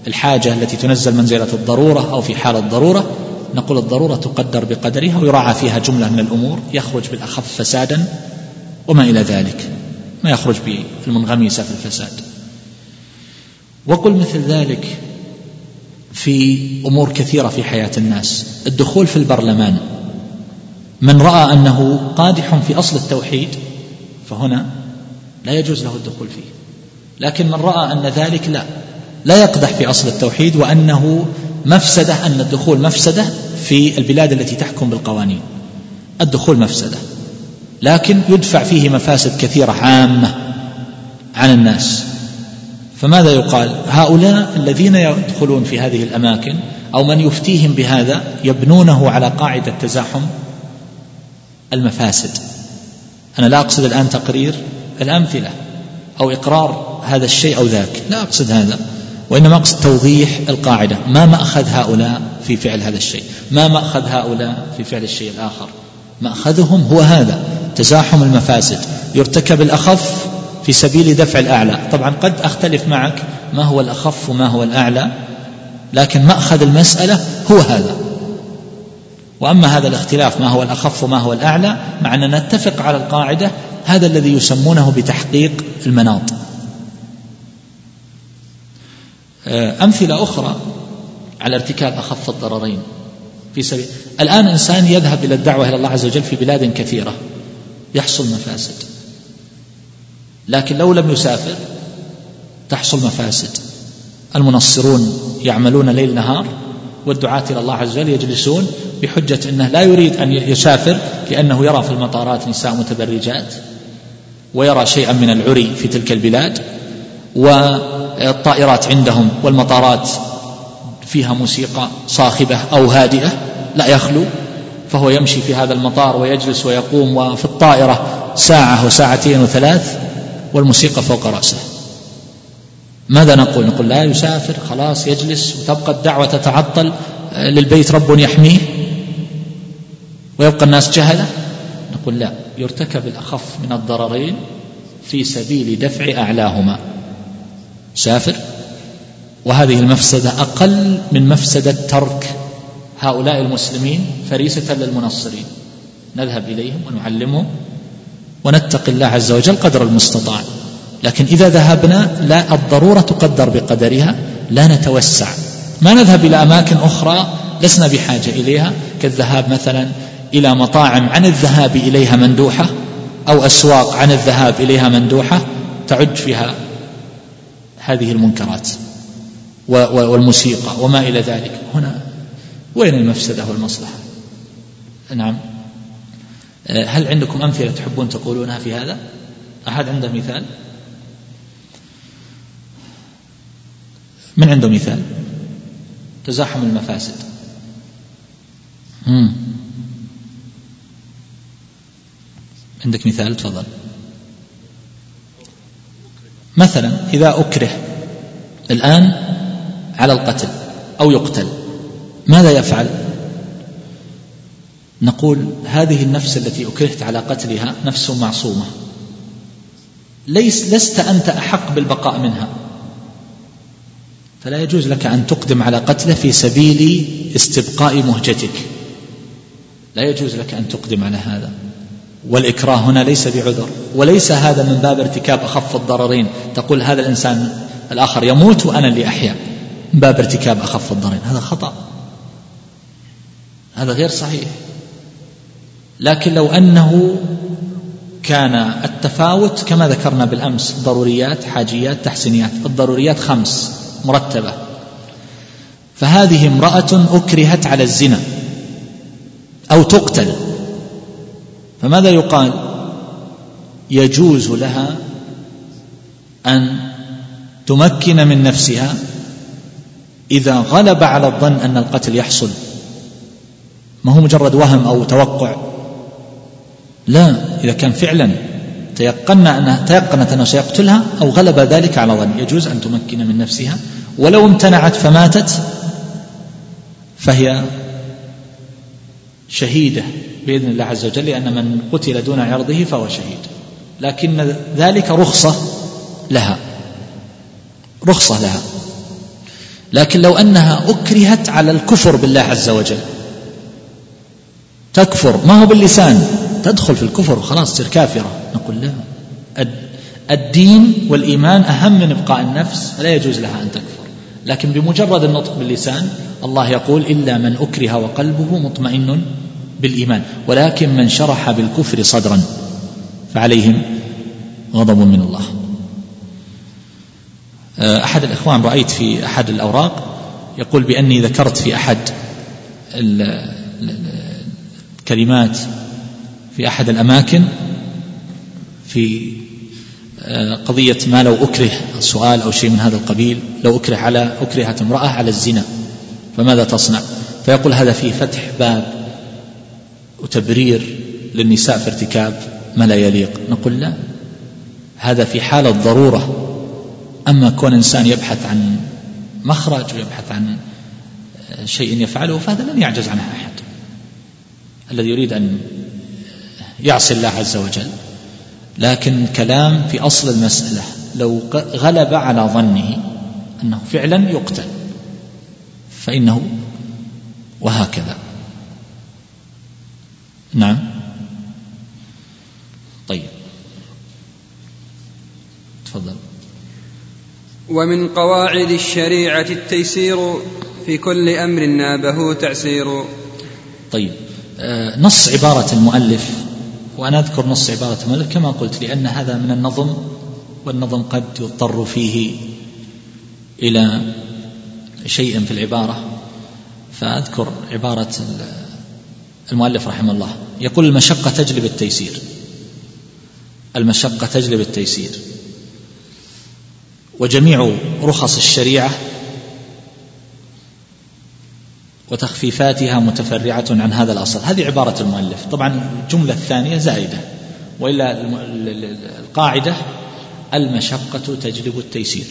الحاجة التي تنزل منزلة الضرورة أو في حال الضرورة نقول الضرورة تقدر بقدرها ويراعى فيها جملة من الأمور يخرج بالأخف فسادا وما إلى ذلك ما يخرج بالمنغمسة في الفساد. وقل مثل ذلك في أمور كثيرة في حياة الناس. الدخول في البرلمان. من رأى أنه قادح في أصل التوحيد فهنا لا يجوز له الدخول فيه. لكن من رأى أن ذلك لا لا يقدح في أصل التوحيد وأنه مفسدة أن الدخول مفسدة في البلاد التي تحكم بالقوانين. الدخول مفسدة. لكن يدفع فيه مفاسد كثيرة عامة عن الناس. فماذا يقال؟ هؤلاء الذين يدخلون في هذه الأماكن أو من يفتيهم بهذا يبنونه على قاعدة تزاحم المفاسد. أنا لا أقصد الآن تقرير الأمثلة أو إقرار هذا الشيء أو ذاك. لا أقصد هذا وإنما أقصد توضيح القاعدة. ما مأخذ هؤلاء في فعل هذا الشيء؟ ما مأخذ هؤلاء في فعل الشيء الآخر؟ مأخذهم هو هذا تزاحم المفاسد. يرتكب الأخف في سبيل دفع الأعلى. طبعا قد أختلف معك ما هو الأخف وما هو الأعلى لكن مأخذ المسألة هو هذا. وأما هذا الاختلاف ما هو الأخف وما هو الأعلى مع أننا نتفق على القاعدة هذا الذي يسمونه بتحقيق المناط. آه، أمثلة أخرى على ارتكاب أخف الضررين. في سبيل الآن إنسان يذهب إلى الدعوة إلى الله عز وجل في بلاد كثيرة يحصل مفاسد. لكن لو لم يسافر تحصل مفاسد. المنصرون يعملون ليل نهار والدعاة إلى الله عز وجل يجلسون بحجة أنه لا يريد أن يسافر لأنه يرى في المطارات نساء متبرجات ويرى شيئا من العري في تلك البلاد والطائرات عندهم والمطارات فيها موسيقى صاخبة أو هادئة لا يخلو فهو يمشي في هذا المطار ويجلس ويقوم وفي الطائرة ساعة وساعتين وثلاث والموسيقى فوق رأسه. ماذا نقول؟ نقول لا يسافر خلاص يجلس وتبقى الدعوة تتعطل للبيت رب يحميه ويبقى الناس جهلة؟ نقول لا. يرتكب الأخف من الضررين في سبيل دفع أعلاهما. سافر. وهذه المفسدة أقل من مفسدة ترك هؤلاء المسلمين فريسة للمنصرين. نذهب إليهم ونعلمهم ونتقي الله عز وجل قدر المستطاع. لكن إذا ذهبنا لا الضرورة تقدر بقدرها لا نتوسع. ما نذهب إلى أماكن أخرى لسنا بحاجة إليها. كالذهاب مثلا إلى مطاعم عن الذهاب إليها مندوحة أو أسواق عن الذهاب إليها مندوحة تعد فيها هذه المنكرات والموسيقى وما إلى ذلك. هنا وين المفسدة والمصلحة؟ نعم. هل عندكم أمثلة تحبون تقولونها في هذا؟ أحد عنده مثال؟ من عنده مثال؟ تزاحم المفاسد. مم. عندك مثال؟ تفضل. مثلا إذا أكره الآن على القتل أو يقتل ماذا يفعل؟ نقول هذه النفس التي أكرهت على قتلها نفس معصومة. ليس لست أنت أحق بالبقاء منها. فلا يجوز لك أن تقدم على قتله في سبيل استبقاء مهجتك. لا يجوز لك أن تقدم على هذا. والإكراه هنا ليس بعذر. وليس هذا من باب ارتكاب أخف الضررين. تقول هذا الإنسان الآخر يموت وأنا اللي أحيا. من باب ارتكاب أخف الضررين. هذا خطأ. هذا غير صحيح. لكن لو أنه كان التفاوت كما ذكرنا بالأمس ضروريات حاجيات تحسينيات. الضروريات خمس مرتبة. فهذه امرأة أكرهت على الزنا أو تقتل. فماذا يقال؟ يجوز لها أن تمكن من نفسها إذا غلب على الظن أن القتل يحصل. ما هو مجرد وهم أو توقع. لا إذا كان فعلا تيقنا أنها تيقنت أنه سيقتلها أو غلب ذلك على ظن. يجوز أن تمكن من نفسها. ولو امتنعت فماتت فهي شهيدة بإذن الله عز وجل لأن من قتل دون عرضه فهو شهيد. لكن ذلك رخصة لها. رخصة لها. لكن لو أنها أكرهت على الكفر بالله عز وجل تكفر. ما هو باللسان؟ تدخل في الكفر وخلاص تصير كافرة. نقول لا. الدين والإيمان أهم من إبقاء النفس فلا يجوز لها أن تكفر. لكن بمجرد النطق باللسان الله يقول إلا من أكره وقلبه مطمئن بالإيمان. ولكن من شرح بالكفر صدرا فعليهم غضب من الله. آه، أحد الإخوان رأيت في أحد الأوراق يقول بأني ذكرت في أحد الكلمات في أحد الأماكن في آه، قضية ما لو أكره السؤال أو شيء من هذا القبيل لو أكره على أكرهت امرأة على الزنا فماذا تصنع؟ فيقول هذا فيه فتح باب وتبرير للنساء في ارتكاب ما لا يليق. نقول لا هذا في حالة ضرورة أما كون إنسان يبحث عن مخرج ويبحث عن شيء يفعله فهذا لن يعجز عنه أحد. الذي يريد أن يعصي الله عز وجل لكن كلام في أصل المسألة لو غلب على ظنه أنه فعلا يقتل فإنه وهكذا. نعم. طيب. تفضل. ومن قواعد الشريعة التيسير في كل أمر نابه تعسير. طيب. آه، نص عبارة المؤلف وأنا أذكر نص عبارة المؤلف كما قلت لأن هذا من النظم والنظم قد يضطر فيه إلى شيء في العبارة. فأذكر عبارة المؤلف رحمه الله. يقول المشقة تجلب التيسير. المشقة تجلب التيسير. وجميع رخص الشريعة وتخفيفاتها متفرعة عن هذا الأصل. هذه عبارة المؤلف. طبعا الجملة الثانية زائدة. وإلا القاعدة المشقة تجلب التيسير.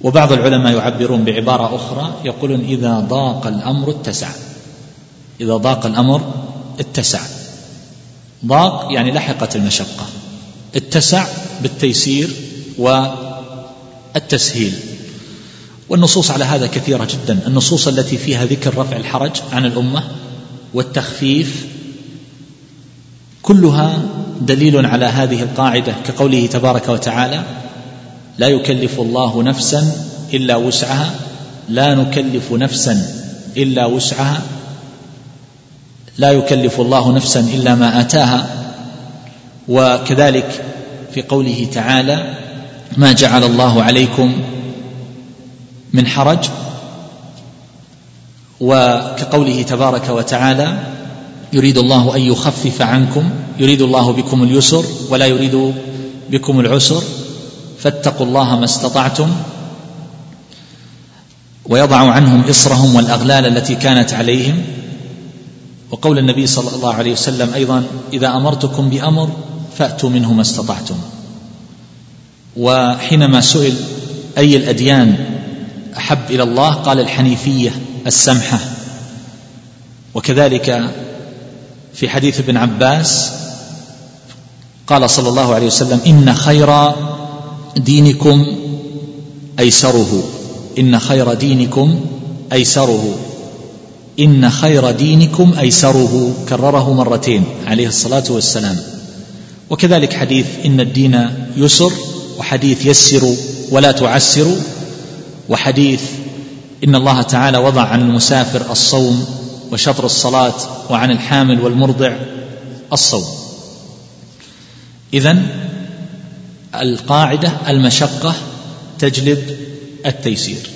وبعض العلماء يعبرون بعبارة أخرى يقولون إذا ضاق الأمر اتسع. إذا ضاق الأمر اتسع. ضاق يعني لحقت المشقة. اتسع بالتيسير والتسهيل. والنصوص على هذا كثيرة جدا. النصوص التي فيها ذكر رفع الحرج عن الأمة والتخفيف كلها دليل على هذه القاعدة كقوله تبارك وتعالى لا يكلف الله نفسا إلا وسعها لا نكلف نفسا إلا وسعها لا يكلف الله نفسا إلا ما آتاها. وكذلك في قوله تعالى ما جعل الله عليكم من حرج وكقوله تبارك وتعالى يريد الله أن يخفف عنكم يريد الله بكم اليسر ولا يريد بكم العسر فاتقوا الله ما استطعتم ويضع عنهم إصرهم والأغلال التي كانت عليهم. وقول النبي صلى الله عليه وسلم أيضا إذا أمرتكم بأمر فأتوا منه ما استطعتم. وحينما سئل أي الأديان أحب إلى الله قال الحنيفية السمحة. وكذلك في حديث ابن عباس قال صلى الله عليه وسلم إن خير دينكم أيسره. إن خير دينكم أيسره. إن خير دينكم أيسره. كرره مرتين عليه الصلاة والسلام. وكذلك حديث إن الدين يسر وحديث يسروا ولا تعسروا وحديث إن الله تعالى وضع عن المسافر الصوم وشطر الصلاة وعن الحامل والمرضع الصوم. إذن القاعدة المشقة تجلب التيسير.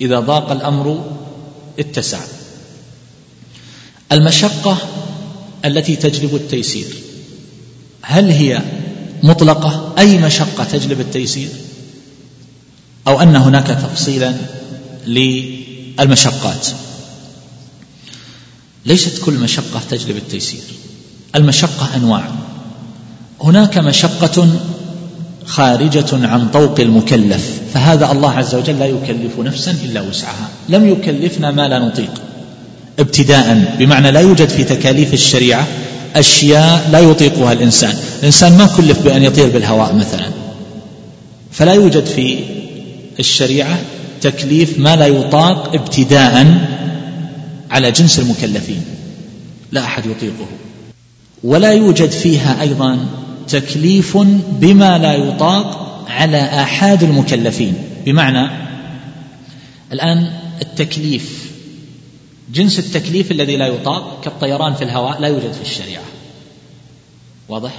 إذا ضاق الأمر اتسع. المشقة التي تجلب التيسير. هل هي مطلقة؟ أي مشقة تجلب التيسير؟ أو أن هناك تفصيلا للمشقات. ليست كل مشقة تجلب التيسير. المشقة أنواع. هناك مشقة خارجة عن طوق المكلف فهذا الله عز وجل لا يكلف نفسا إلا وسعها. لم يكلفنا ما لا نطيق. ابتداء بمعنى لا يوجد في تكاليف الشريعة أشياء لا يطيقها الإنسان. الإنسان ما كلف بأن يطير بالهواء مثلا. فلا يوجد في الشريعة تكليف ما لا يطاق ابتداء على جنس المكلفين. لا أحد يطيقه. ولا يوجد فيها أيضا تكليف بما لا يطاق على احاد المكلفين. بمعنى الآن التكليف جنس التكليف الذي لا يطاق كالطيران في الهواء لا يوجد في الشريعة. واضح؟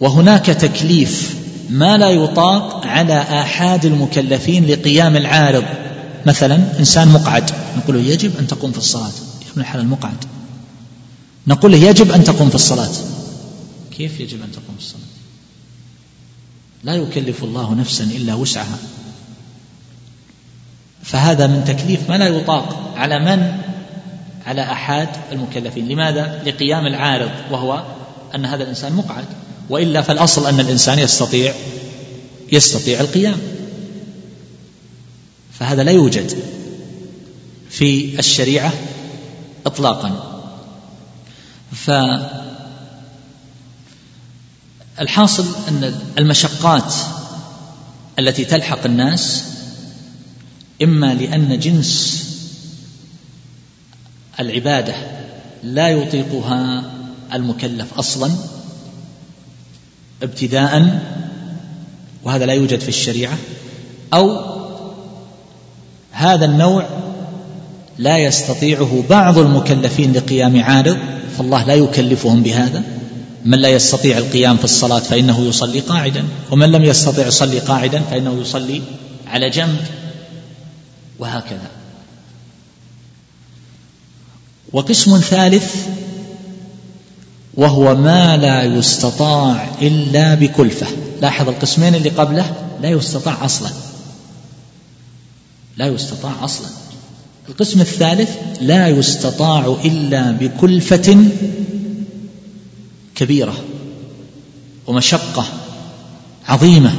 وهناك تكليف ما لا يطاق على آحاد المكلفين لقيام العارض. مثلا إنسان مقعد نقول له يجب أن تقوم في الصلاة. يا ابن الحلال مقعد نقول له يجب أن تقوم في الصلاة. كيف يجب أن تقوم في الصلاة؟ لا يكلف الله نفسا إلا وسعها. فهذا من تكليف ما لا يطاق على من؟ على أحد المكلفين. لماذا؟ لقيام العارض وهو أن هذا الإنسان مقعد. وإلا فالأصل أن الإنسان يستطيع يستطيع القيام. فهذا لا يوجد في الشريعة إطلاقا. فالحاصل أن المشقات التي تلحق الناس إما لأن جنس العبادة لا يطيقها المكلف أصلا ابتداء وهذا لا يوجد في الشريعة أو هذا النوع لا يستطيعه بعض المكلفين لقيام عارض فالله لا يكلفهم بهذا. من لا يستطيع القيام في الصلاة فإنه يصلي قاعدا ومن لم يستطع يصلي قاعدا فإنه يصلي على جنب وهكذا. وقسم ثالث وهو ما لا يستطاع إلا بكلفة. لاحظ القسمين اللي قبله؟ لا يستطاع أصلا. لا يستطاع أصلا. القسم الثالث لا يستطاع إلا بكلفة كبيرة ومشقة عظيمة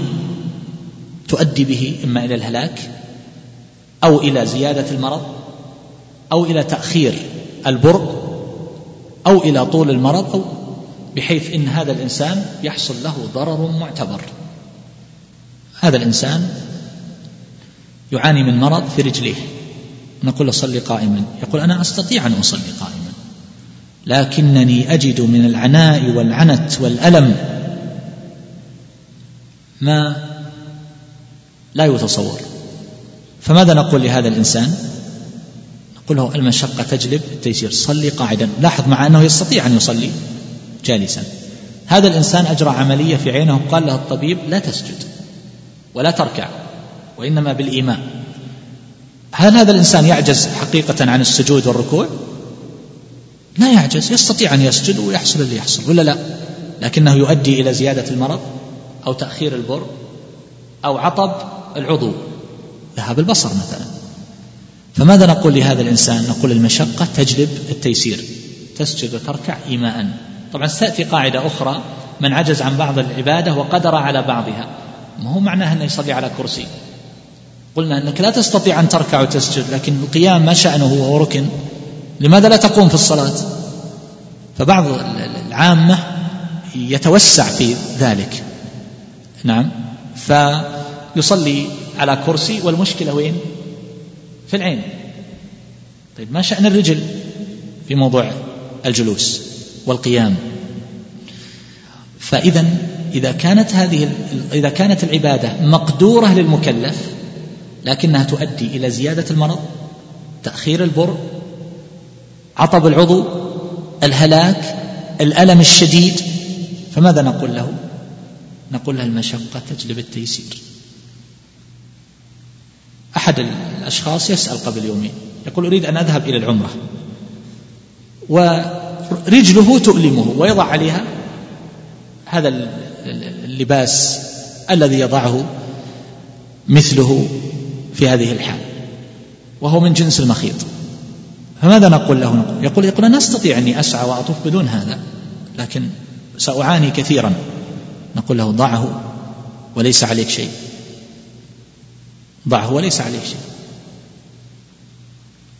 تؤدي به إما إلى الهلاك أو إلى زيادة المرض أو إلى تأخير البرء أو إلى طول المرض أو بحيث إن هذا الإنسان يحصل له ضرر معتبر. هذا الإنسان يعاني من مرض في رجليه. نقول له صلي قائما. يقول أنا أستطيع أن أصلي قائما لكنني أجد من العناء والعنت والألم ما لا يتصور. فماذا نقول لهذا الإنسان؟ نقول له المشقة تجلب التيسير صلي قاعدا. لاحظ مع أنه يستطيع أن يصلي جالسا. هذا الإنسان أجرى عملية في عينه قال له الطبيب لا تسجد ولا تركع وإنما بالإيمان هل هذا الإنسان يعجز حقيقة عن السجود والركوع؟ لا يعجز. يستطيع أن يسجد ويحصل اللي يحصل ولا لا؟ لكنه يؤدي إلى زيادة المرض أو تأخير البر أو عطب العضو. ذهاب البصر مثلا. فماذا نقول لهذا الإنسان؟ نقول المشقة تجلب التيسير تسجد وتركع إيماء. طبعا ستأتي قاعدة أخرى من عجز عن بعض العبادة وقدر على بعضها. ما هو معناه أنه يصلي على كرسي؟ قلنا أنك لا تستطيع أن تركع وتسجد لكن القيام ما شأنه وهو ركن. لماذا لا تقوم في الصلاة؟ فبعض العامة يتوسع في ذلك. نعم. فيصلي على كرسي والمشكلة وين؟ في العين. طيب ما شأن الرجل في موضوع الجلوس والقيام؟ فإذا إذا كانت هذه إذا كانت العبادة مقدورة للمكلف لكنها تؤدي إلى زيادة المرض تأخير البر عطب العضو الهلاك الألم الشديد فماذا نقول له؟ نقول له المشقة تجلب التيسير. أحد الأشخاص يسأل قبل يومين يقول أريد أن أذهب إلى العمرة ورجله تؤلمه ويضع عليها هذا اللباس الذي يضعه مثله في هذه الحال وهو من جنس المخيط. فماذا نقول له؟ نقول يقول يقول أنا أستطيع أني أسعى وأطوف بدون هذا لكن سأعاني كثيرا. نقول له ضعه وليس عليك شيء. ضعه وليس عليك شيء.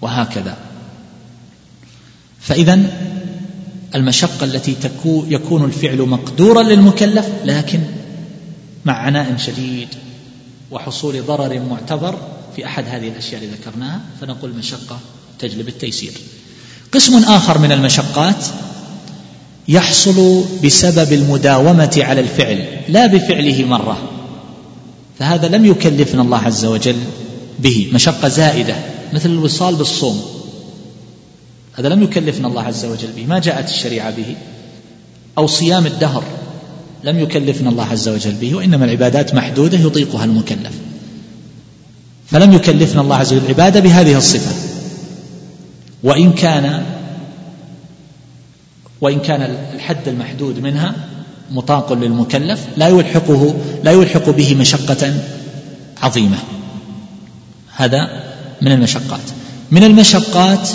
وهكذا. فإذا المشقة التي يكون الفعل مقدورا للمكلف لكن مع عناء شديد وحصول ضرر معتبر في أحد هذه الأشياء اللي ذكرناها فنقول المشقة تجلب التيسير. قسم آخر من المشقات يحصل بسبب المداومة على الفعل لا بفعله مرة. فهذا لم يكلفنا الله عز وجل به مشقة زائدة مثل الوصال بالصوم. هذا لم يكلفنا الله عز وجل به ما جاءت الشريعة به. أو صيام الدهر لم يكلفنا الله عز وجل به وإنما العبادات محدودة يطيقها المكلف. فلم يكلفنا الله عز وجل العبادة بهذه الصفة. وإن كان وإن كان الحد المحدود منها مطاق للمكلف لا يلحقه لا يلحق به مشقة عظيمة. هذا من المشقات. من المشقات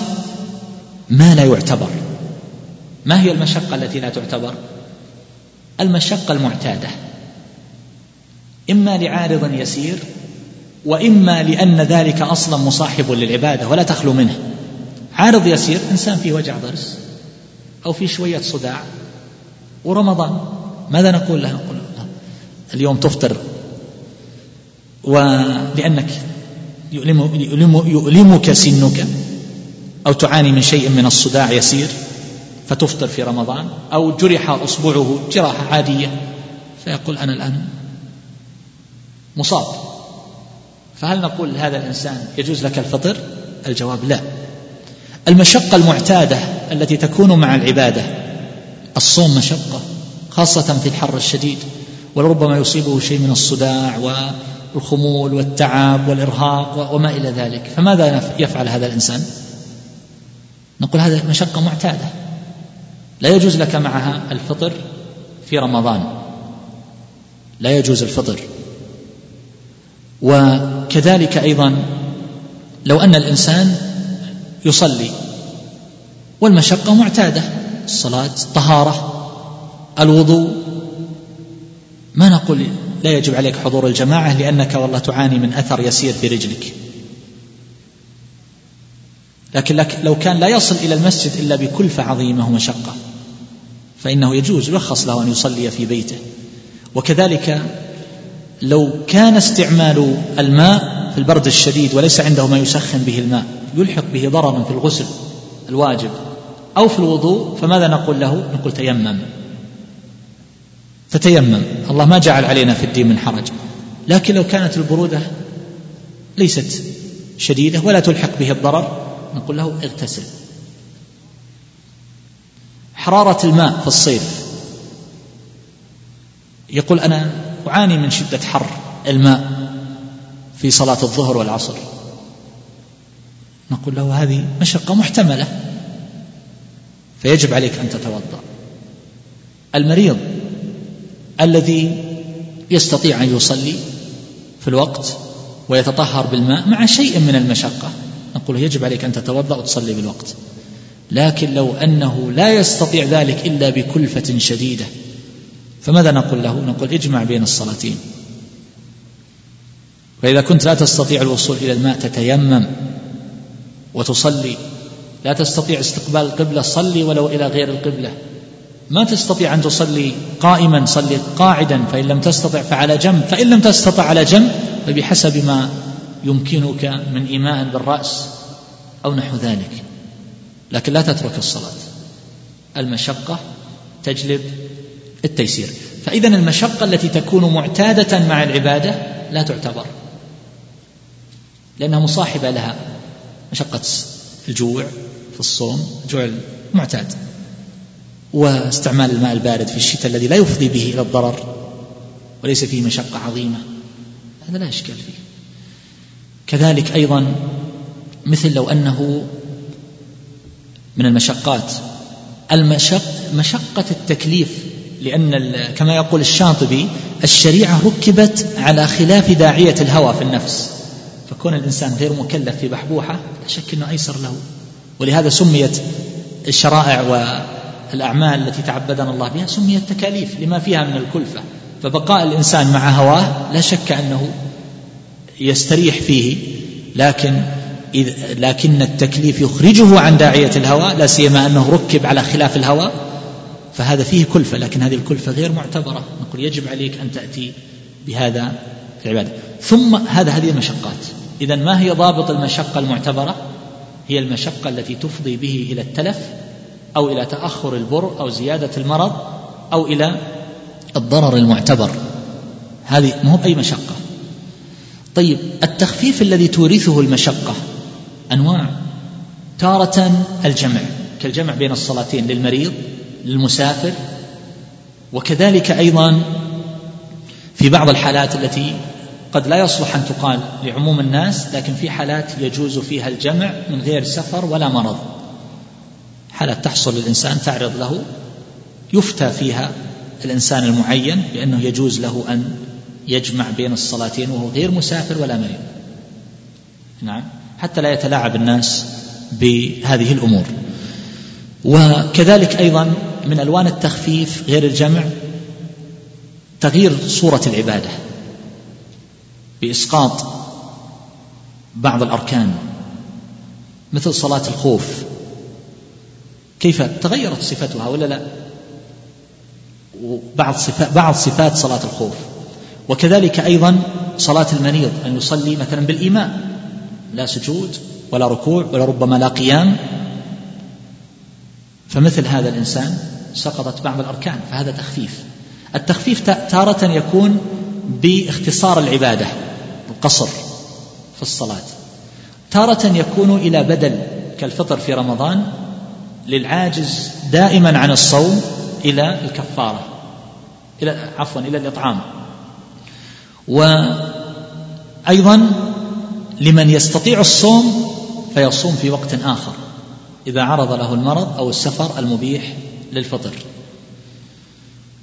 ما لا يعتبر. ما هي المشقة التي لا تعتبر؟ المشقة المعتادة. إما لعارض يسير وإما لأن ذلك أصلا مصاحب للعبادة ولا تخلو منه. عارض يسير إنسان فيه وجع ضرس أو في شوية صداع ورمضان. ماذا نقول له نقول اليوم تفطر ولأنك يؤلم يؤلم يؤلمك سنك أو تعاني من شيء من الصداع يسير فتفطر في رمضان أو جرح أصبعه جراحة عادية فيقول أنا الآن مصاب. فهل نقول لهذا الإنسان يجوز لك الفطر؟ الجواب لا. المشقة المعتادة التي تكون مع العبادة الصوم مشقة. خاصة في الحر الشديد ولربما يصيبه شيء من الصداع والخمول والتعب والإرهاق وما إلى ذلك. فماذا يفعل هذا الإنسان؟ نقول هذا مشقة معتادة. لا يجوز لك معها الفطر في رمضان. لا يجوز الفطر. وكذلك أيضا لو أن الإنسان يصلي والمشقة معتادة الصلاة طهاره الوضوء. ما نقول لا يجب عليك حضور الجماعة لأنك والله تعاني من أثر يسير في رجلك. لكن لك لو كان لا يصل إلى المسجد إلا بكلفة عظيمة ومشقة فإنه يجوز يرخص له أن يصلي في بيته. وكذلك لو كان استعمال الماء في البرد الشديد وليس عنده ما يسخن به الماء يلحق به ضررا في الغسل الواجب أو في الوضوء فماذا نقول له؟ نقول تيمم. فتيمم. الله ما جعل علينا في الدين من حرج. لكن لو كانت البرودة ليست شديدة ولا تلحق به الضرر نقول له اغتسل. حرارة الماء في الصيف. يقول أنا أعاني من شدة حر الماء في صلاة الظهر والعصر. نقول له هذه مشقة محتملة. فيجب عليك أن تتوضأ. المريض الذي يستطيع أن يصلي في الوقت ويتطهر بالماء مع شيء من المشقة. نقول يجب عليك أن تتوضأ وتصلي بالوقت. لكن لو أنه لا يستطيع ذلك إلا بكلفة شديدة فماذا نقول له؟ نقول اجمع بين الصلاتين. فإذا كنت لا تستطيع الوصول إلى الماء تتيمم وتصلي. لا تستطيع استقبال القبلة صلي ولو إلى غير القبلة. ما تستطيع أن تصلي قائما صلي قاعدا فإن لم تستطع فعلى جنب. فإن لم تستطع على جنب فبحسب ما يمكنك من إيماء بالرأس أو نحو ذلك. لكن لا تترك الصلاة. المشقة تجلب التيسير. فإذا المشقة التي تكون معتادة مع العبادة لا تعتبر لأنها مصاحبة لها. مشقة الجوع في الصوم جوع المعتاد. واستعمال الماء البارد في الشتاء الذي لا يفضي به إلى الضرر وليس فيه مشقة عظيمة. هذا لا إشكال فيه. كذلك أيضا مثل لو أنه من المشقات. المشق مشقة التكليف لأن كما يقول الشاطبي الشريعة ركبت على خلاف داعية الهوى في النفس. فكون الإنسان غير مكلف في بحبوحة لا شك أنه أيسر له. ولهذا سميت الشرائع والأعمال التي تعبدنا الله بها سميت تكاليف لما فيها من الكلفة. فبقاء الإنسان مع هواه لا شك أنه يستريح فيه لكن إذ لكن التكليف يخرجه عن داعية الهوى لا سيما أنه ركب على خلاف الهوى فهذا فيه كلفة لكن هذه الكلفة غير معتبرة. نقول يجب عليك أن تأتي بهذا في العبادة. ثم هذا هذه المشقات. إذا ما هي ضابط المشقة المعتبرة؟ هي المشقة التي تفضي به إلى التلف أو إلى تأخر البر أو زيادة المرض أو إلى الضرر المعتبر. هذه مو بأي مشقة. طيب التخفيف الذي تورثه المشقة أنواع. تارة الجمع كالجمع بين الصلاتين للمريض للمسافر وكذلك أيضا في بعض الحالات التي قد لا يصلح أن تقال لعموم الناس لكن في حالات يجوز فيها الجمع من غير سفر ولا مرض. حالات تحصل للإنسان تعرض له يفتى فيها الإنسان المعين بأنه يجوز له أن يجمع بين الصلاتين وهو غير مسافر ولا مريض. نعم. حتى لا يتلاعب الناس بهذه الأمور. وكذلك أيضا من ألوان التخفيف غير الجمع تغيير صورة العبادة بإسقاط بعض الأركان مثل صلاة الخوف كيف تغيرت صفتها ولا لا؟ وبعض صفات بعض صفات صلاة الخوف. وكذلك أيضا صلاة المريض أن يصلي مثلا بالإيماء. لا سجود ولا ركوع ولا ربما لا قيام. فمثل هذا الإنسان سقطت بعض الأركان فهذا تخفيف. التخفيف تارة يكون باختصار العبادة القصر في الصلاة. تارة يكون إلى بدل كالفطر في رمضان للعاجز دائما عن الصوم إلى الكفارة إلى عفوا إلى الإطعام. وأيضا لمن يستطيع الصوم فيصوم في وقت آخر إذا عرض له المرض أو السفر المبيح للفطر.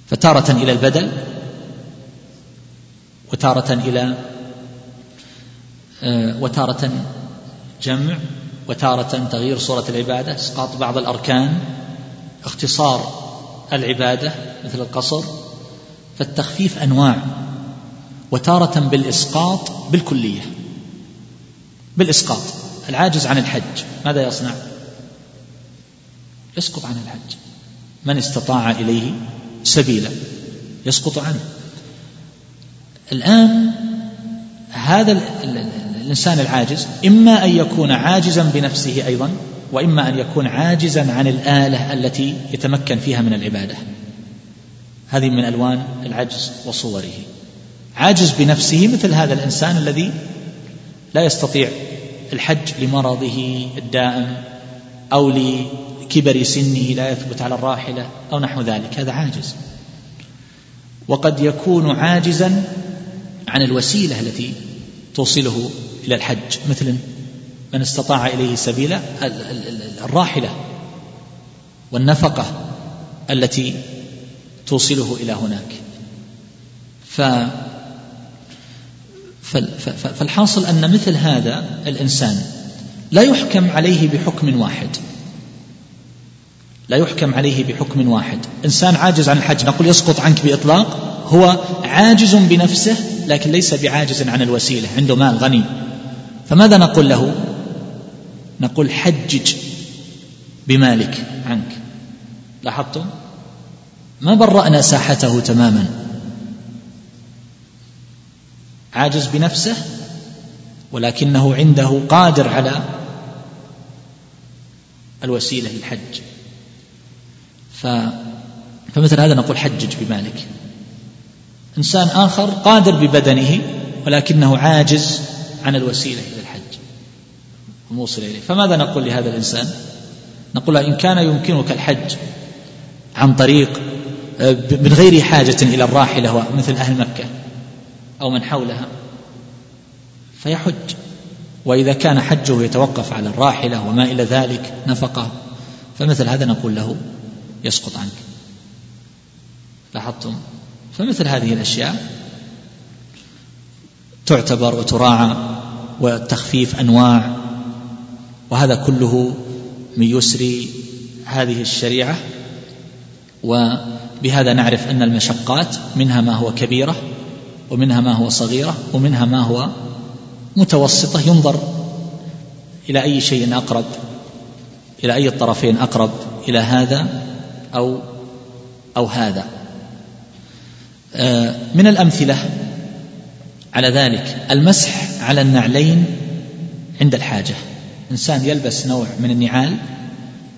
فتارة إلى البدل وتارة إلى آه، وتارة جمع وتارة تغيير صورة العبادة إسقاط بعض الأركان اختصار العبادة مثل القصر فالتخفيف أنواع وتارة بالإسقاط بالكلية بالإسقاط العاجز عن الحج ماذا يصنع؟ يسقط عن الحج من استطاع إليه سبيلا يسقط عنه. الآن هذا الإنسان العاجز إما أن يكون عاجزا بنفسه أيضا وإما أن يكون عاجزا عن الآلة التي يتمكن فيها من العبادة. هذه من ألوان العجز وصوره. عاجز بنفسه مثل هذا الإنسان الذي لا يستطيع الحج لمرضه الدائم أو لكبر سنه لا يثبت على الراحلة أو نحو ذلك. هذا عاجز. وقد يكون عاجزا عن الوسيلة التي توصله إلى الحج. مثل من استطاع إليه سبيلا الراحلة والنفقة التي توصله إلى هناك. ف فالحاصل أن مثل هذا الإنسان لا يحكم عليه بحكم واحد. لا يحكم عليه بحكم واحد. إنسان عاجز عن الحج نقول يسقط عنك بإطلاق هو عاجز بنفسه لكن ليس بعاجز عن الوسيلة. عنده مال غني. فماذا نقول له؟ نقول حجج بمالك عنك. لاحظتم؟ ما برأنا ساحته تماما. عاجز بنفسه ولكنه عنده قادر على الوسيلة للحج. ف فمثل هذا نقول حجج بمالك. إنسان آخر قادر ببدنه ولكنه عاجز عن الوسيلة. الحج الموصل إليه. فماذا نقول لهذا الإنسان؟ نقول إن كان يمكنك الحج عن طريق من غير حاجة إلى الراحلة مثل أهل مكة أو من حولها فيحج. وإذا كان حجه يتوقف على الراحلة وما إلى ذلك نفقة فمثل هذا نقول له يسقط عنك. لاحظتم؟ فمثل هذه الأشياء تعتبر وتراعى والتخفيف أنواع وهذا كله من يسر هذه الشريعة وبهذا نعرف أن المشقات منها ما هو كبيرة ومنها ما هو صغيرة ومنها ما هو متوسطة ينظر إلى أي شيء أقرب إلى أي الطرفين أقرب إلى هذا أو أو هذا. آه، من الأمثلة على ذلك المسح على النعلين عند الحاجة. إنسان يلبس نوع من النعال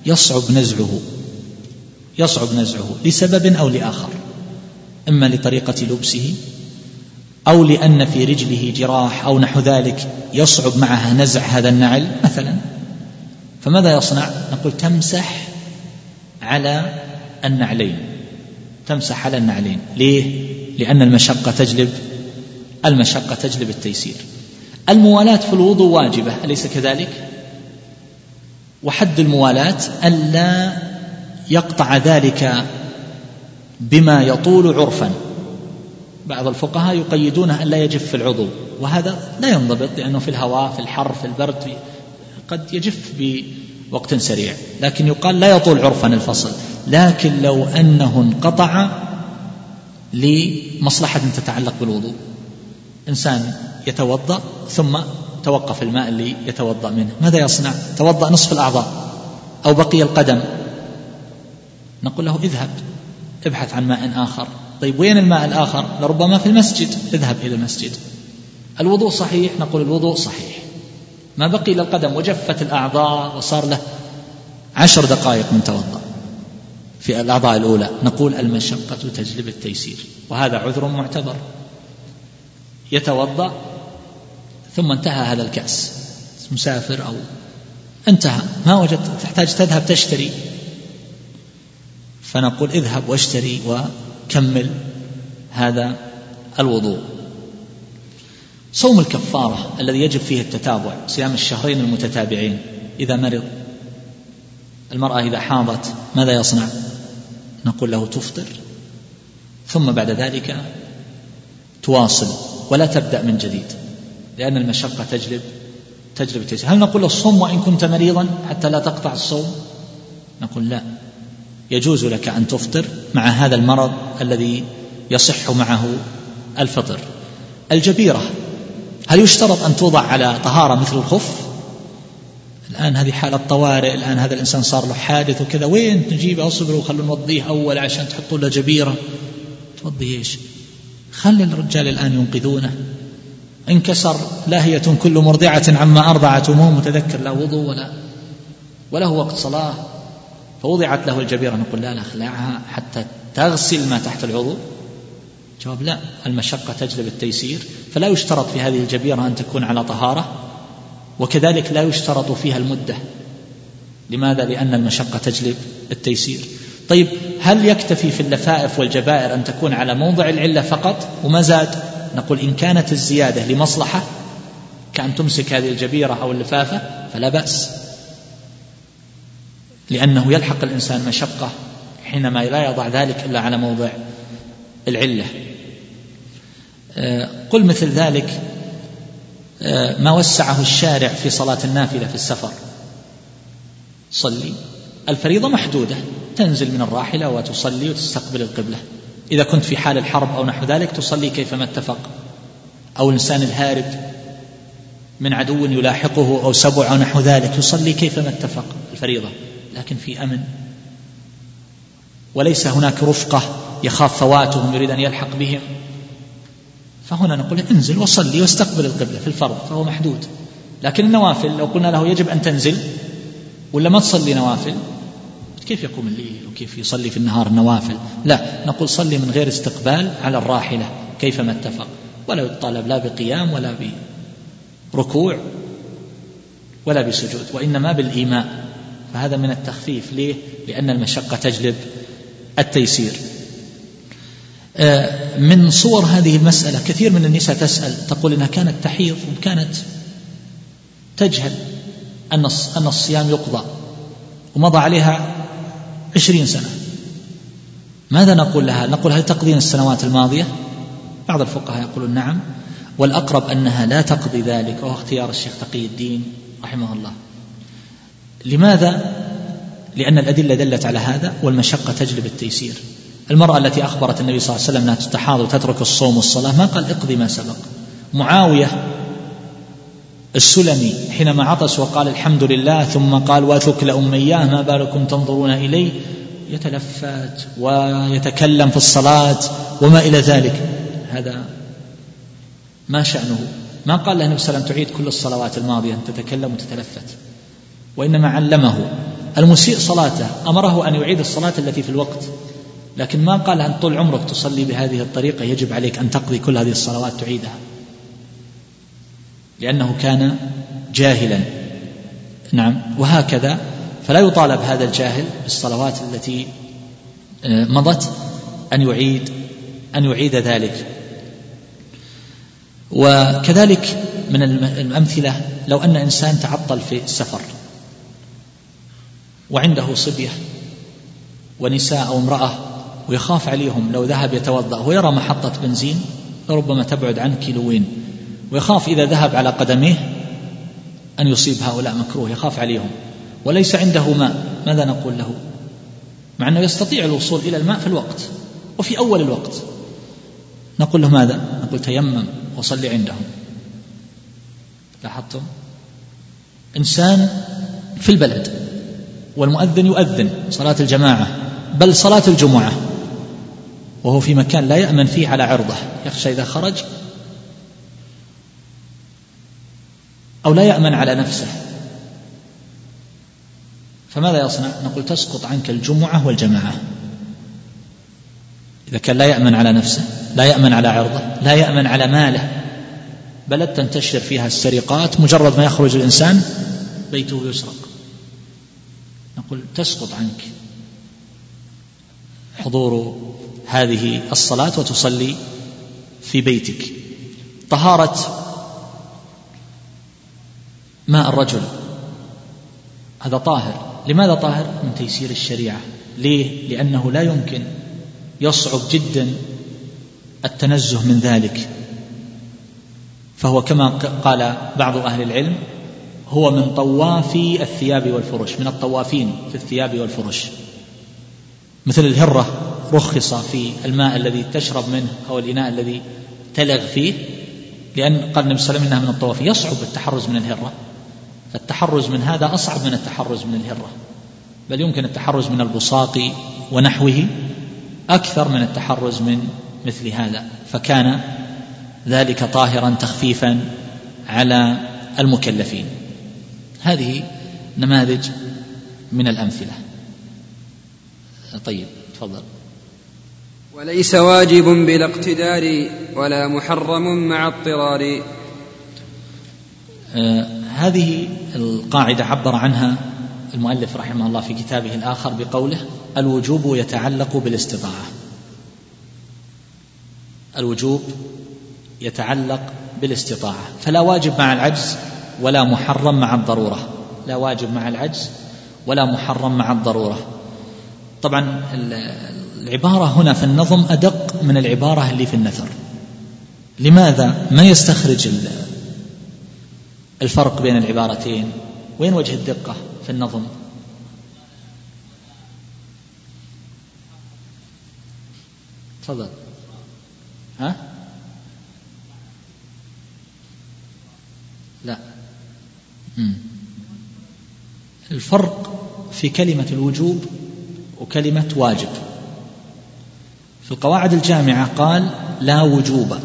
يصعب نزعه يصعب نزعه لسبب أو لآخر إما لطريقة لبسه أو لأن في رجله جراح أو نحو ذلك يصعب معها نزع هذا النعل مثلا. فماذا يصنع؟ نقول تمسح على النعلين تمسح على النعلين. ليه؟ لأن المشقة تجلب المشقة تجلب التيسير. الموالاة في الوضوء واجبة أليس كذلك؟ وحد الموالاة ألا يقطع ذلك بما يطول عرفا. بعض الفقهاء يقيدونه أن لا يجف في العضو وهذا لا ينضبط لأنه في الهواء في الحر في البرد قد يجف بوقت سريع لكن يقال لا يطول عرفا الفصل. لكن لو أنه انقطع لمصلحة تتعلق بالوضوء إنسان يتوضأ ثم توقف الماء اللي يتوضأ منه. ماذا يصنع؟ توضأ نصف الأعضاء أو بقي القدم. نقول له اذهب ابحث عن ماء آخر. طيب وين الماء الآخر؟ لربما في المسجد. اذهب إلى المسجد. الوضوء صحيح؟ نقول الوضوء صحيح. ما بقي إلى القدم وجفت الأعضاء وصار له عشر دقائق من توضأ في الأعضاء الأولى. نقول المشقة تجلب التيسير وهذا عذر معتبر. يتوضأ ثم انتهى هذا الكأس. مسافر أو انتهى. ما وجدت تحتاج تذهب تشتري. فنقول اذهب واشتري وكمل هذا الوضوء. صوم الكفارة الذي يجب فيه التتابع صيام الشهرين المتتابعين إذا مرض. المرأة إذا حاضت ماذا يصنع؟ نقول له تفطر. ثم بعد ذلك تواصل ولا تبدأ من جديد. لأن المشقة تجلب تجلب التيسير هل نقول الصوم وإن كنت مريضا حتى لا تقطع الصوم؟ نقول لا. يجوز لك أن تفطر مع هذا المرض الذي يصح معه الفطر. الجبيرة هل يشترط أن توضع على طهارة مثل الخف؟ الآن هذه حالة طوارئ الآن هذا الإنسان صار له حادث وكذا. وين نجيبه اصبروا خلوا نوضيه أول عشان تحطوا له جبيرة. توضي إيش؟ خلي الرجال الآن ينقذونه. انكسر لاهية كل مرضعة عما أرضعت ومو متذكر لا وضوء ولا وله وقت صلاة. فوضعت له الجبيرة نقول لا لا اخلعها حتى تغسل ما تحت العضو. جواب لا المشقة تجلب التيسير. فلا يشترط في هذه الجبيرة أن تكون على طهارة وكذلك لا يشترط فيها المدة. لماذا؟ لأن المشقة تجلب التيسير. طيب هل يكتفي في اللفائف والجبائر أن تكون على موضع العلة فقط وما زاد؟ نقول إن كانت الزيادة لمصلحة كأن تمسك هذه الجبيرة أو اللفافة فلا بأس. لأنه يلحق الإنسان مشقة حينما لا يضع ذلك إلا على موضع العلة. آه، قل مثل ذلك آه، ما وسعه الشارع في صلاة النافلة في السفر. صلي. الفريضة محدودة. تنزل من الراحلة وتصلي وتستقبل القبلة. إذا كنت في حال الحرب أو نحو ذلك تصلي كيفما اتفق. أو الإنسان الهارب من عدو يلاحقه أو سبع أو نحو ذلك يصلي كيفما اتفق. الفريضة. لكن في أمن. وليس هناك رفقة يخاف فواتهم يريد أن يلحق بهم. فهنا نقول انزل وصلي واستقبل القبلة في الفرض فهو محدود. لكن النوافل لو قلنا له يجب أن تنزل ولا ما تصلي نوافل؟ كيف يقوم الليل وكيف يصلي في النهار النوافل لا نقول صلي من غير استقبال على الراحلة كيفما اتفق. ولا يطالب لا بقيام ولا بركوع ولا بسجود وإنما بالإيماء. فهذا من التخفيف. ليه؟ لأن المشقة تجلب التيسير. آه، من صور هذه المسألة كثير من النساء تسأل تقول إنها كانت تحيض وكانت تجهل أن أن الصيام يقضى ومضى عليها عشرين سنة. ماذا نقول لها؟ نقول هل تقضين السنوات الماضية؟ بعض الفقهاء يقولون نعم. والأقرب أنها لا تقضي ذلك وهو اختيار الشيخ تقي الدين رحمه الله. لماذا؟ لأن الأدلة دلت على هذا والمشقة تجلب التيسير. المرأة التي أخبرت النبي صلى الله عليه وسلم أنها تتحاضر وتترك الصوم والصلاة ما قال اقضي ما سبق. معاوية السلمي حينما عطس وقال الحمد لله ثم قال وثكل أمياه ما بالكم تنظرون إليه يتلفت ويتكلم في الصلاة وما إلى ذلك. هذا ما شأنه. ما قال له النبي صلى الله عليه وسلم تعيد كل الصلوات الماضية تتكلم وتتلفت. وإنما علمه. المسيء صلاته أمره أن يعيد الصلاة التي في الوقت. لكن ما قال أن طول عمرك تصلي بهذه الطريقة يجب عليك أن تقضي كل هذه الصلوات تعيدها. لأنه كان جاهلا. نعم. وهكذا فلا يطالب هذا الجاهل بالصلوات التي آه، مضت أن يعيد أن يعيد ذلك. وكذلك من الأمثلة لو أن إنسان تعطل في السفر وعنده صبية ونساء أو امرأة ويخاف عليهم لو ذهب يتوضأ ويرى محطة بنزين ربما تبعد عنه كيلوين. ويخاف إذا ذهب على قدميه أن يصيب هؤلاء مكروه يخاف عليهم. وليس عنده ماء ماذا نقول له؟ مع أنه يستطيع الوصول إلى الماء في الوقت وفي أول الوقت. نقول له ماذا؟ نقول تيمم وصلي عندهم. لاحظتم؟ إنسان في البلد والمؤذن يؤذن صلاة الجماعة بل صلاة الجمعة وهو في مكان لا يأمن فيه على عرضه يخشى إذا خرج أو لا يأمن على نفسه. فماذا يصنع؟ نقول تسقط عنك الجمعة والجماعة. إذا كان لا يأمن على نفسه لا يأمن على عرضه لا يأمن على ماله. بلد تنتشر فيها السرقات مجرد ما يخرج الإنسان بيته يسرق نقول تسقط عنك حضور هذه الصلاة وتصلي في بيتك. طهارة ماء الرجل. هذا طاهر. لماذا طاهر؟ من تيسير الشريعة. ليه؟ لأنه لا يمكن يصعب جدا التنزه من ذلك. فهو كما قال بعض أهل العلم هو من طوافي الثياب والفرش من الطوافين في الثياب والفرش. مثل الهرة رخص في الماء الذي تشرب منه أو الإناء الذي تلغ فيه لأن قال النبي صلى الله عليه وسلم إنها من الطوافين يصعب التحرز من الهرة. فالتحرز من هذا أصعب من التحرز من الهرة. بل يمكن التحرز من البصاق ونحوه أكثر من التحرز من مثل هذا. فكان ذلك طاهرا تخفيفا على المكلفين. هذه نماذج من الأمثلة. طيب تفضل. وليس واجب بلا اقتدار ولا محرم مع اضطرار. آه هذه القاعدة عبر عنها المؤلف رحمه الله في كتابه الآخر بقوله الوجوب يتعلق بالاستطاعة الوجوب يتعلق بالاستطاعة. فلا واجب مع العجز ولا محرم مع الضرورة. لا واجب مع العجز ولا محرم مع الضرورة. طبعا العبارة هنا في النظم أدق من العبارة اللي في النثر. لماذا؟ ما يستخرج الفرق بين العبارتين. وين وجه الدقة في النظم؟ تفضل. ها؟ لا. الفرق في كلمة الوجوب وكلمة واجب. في القواعد الجامعة قال لا وجوب.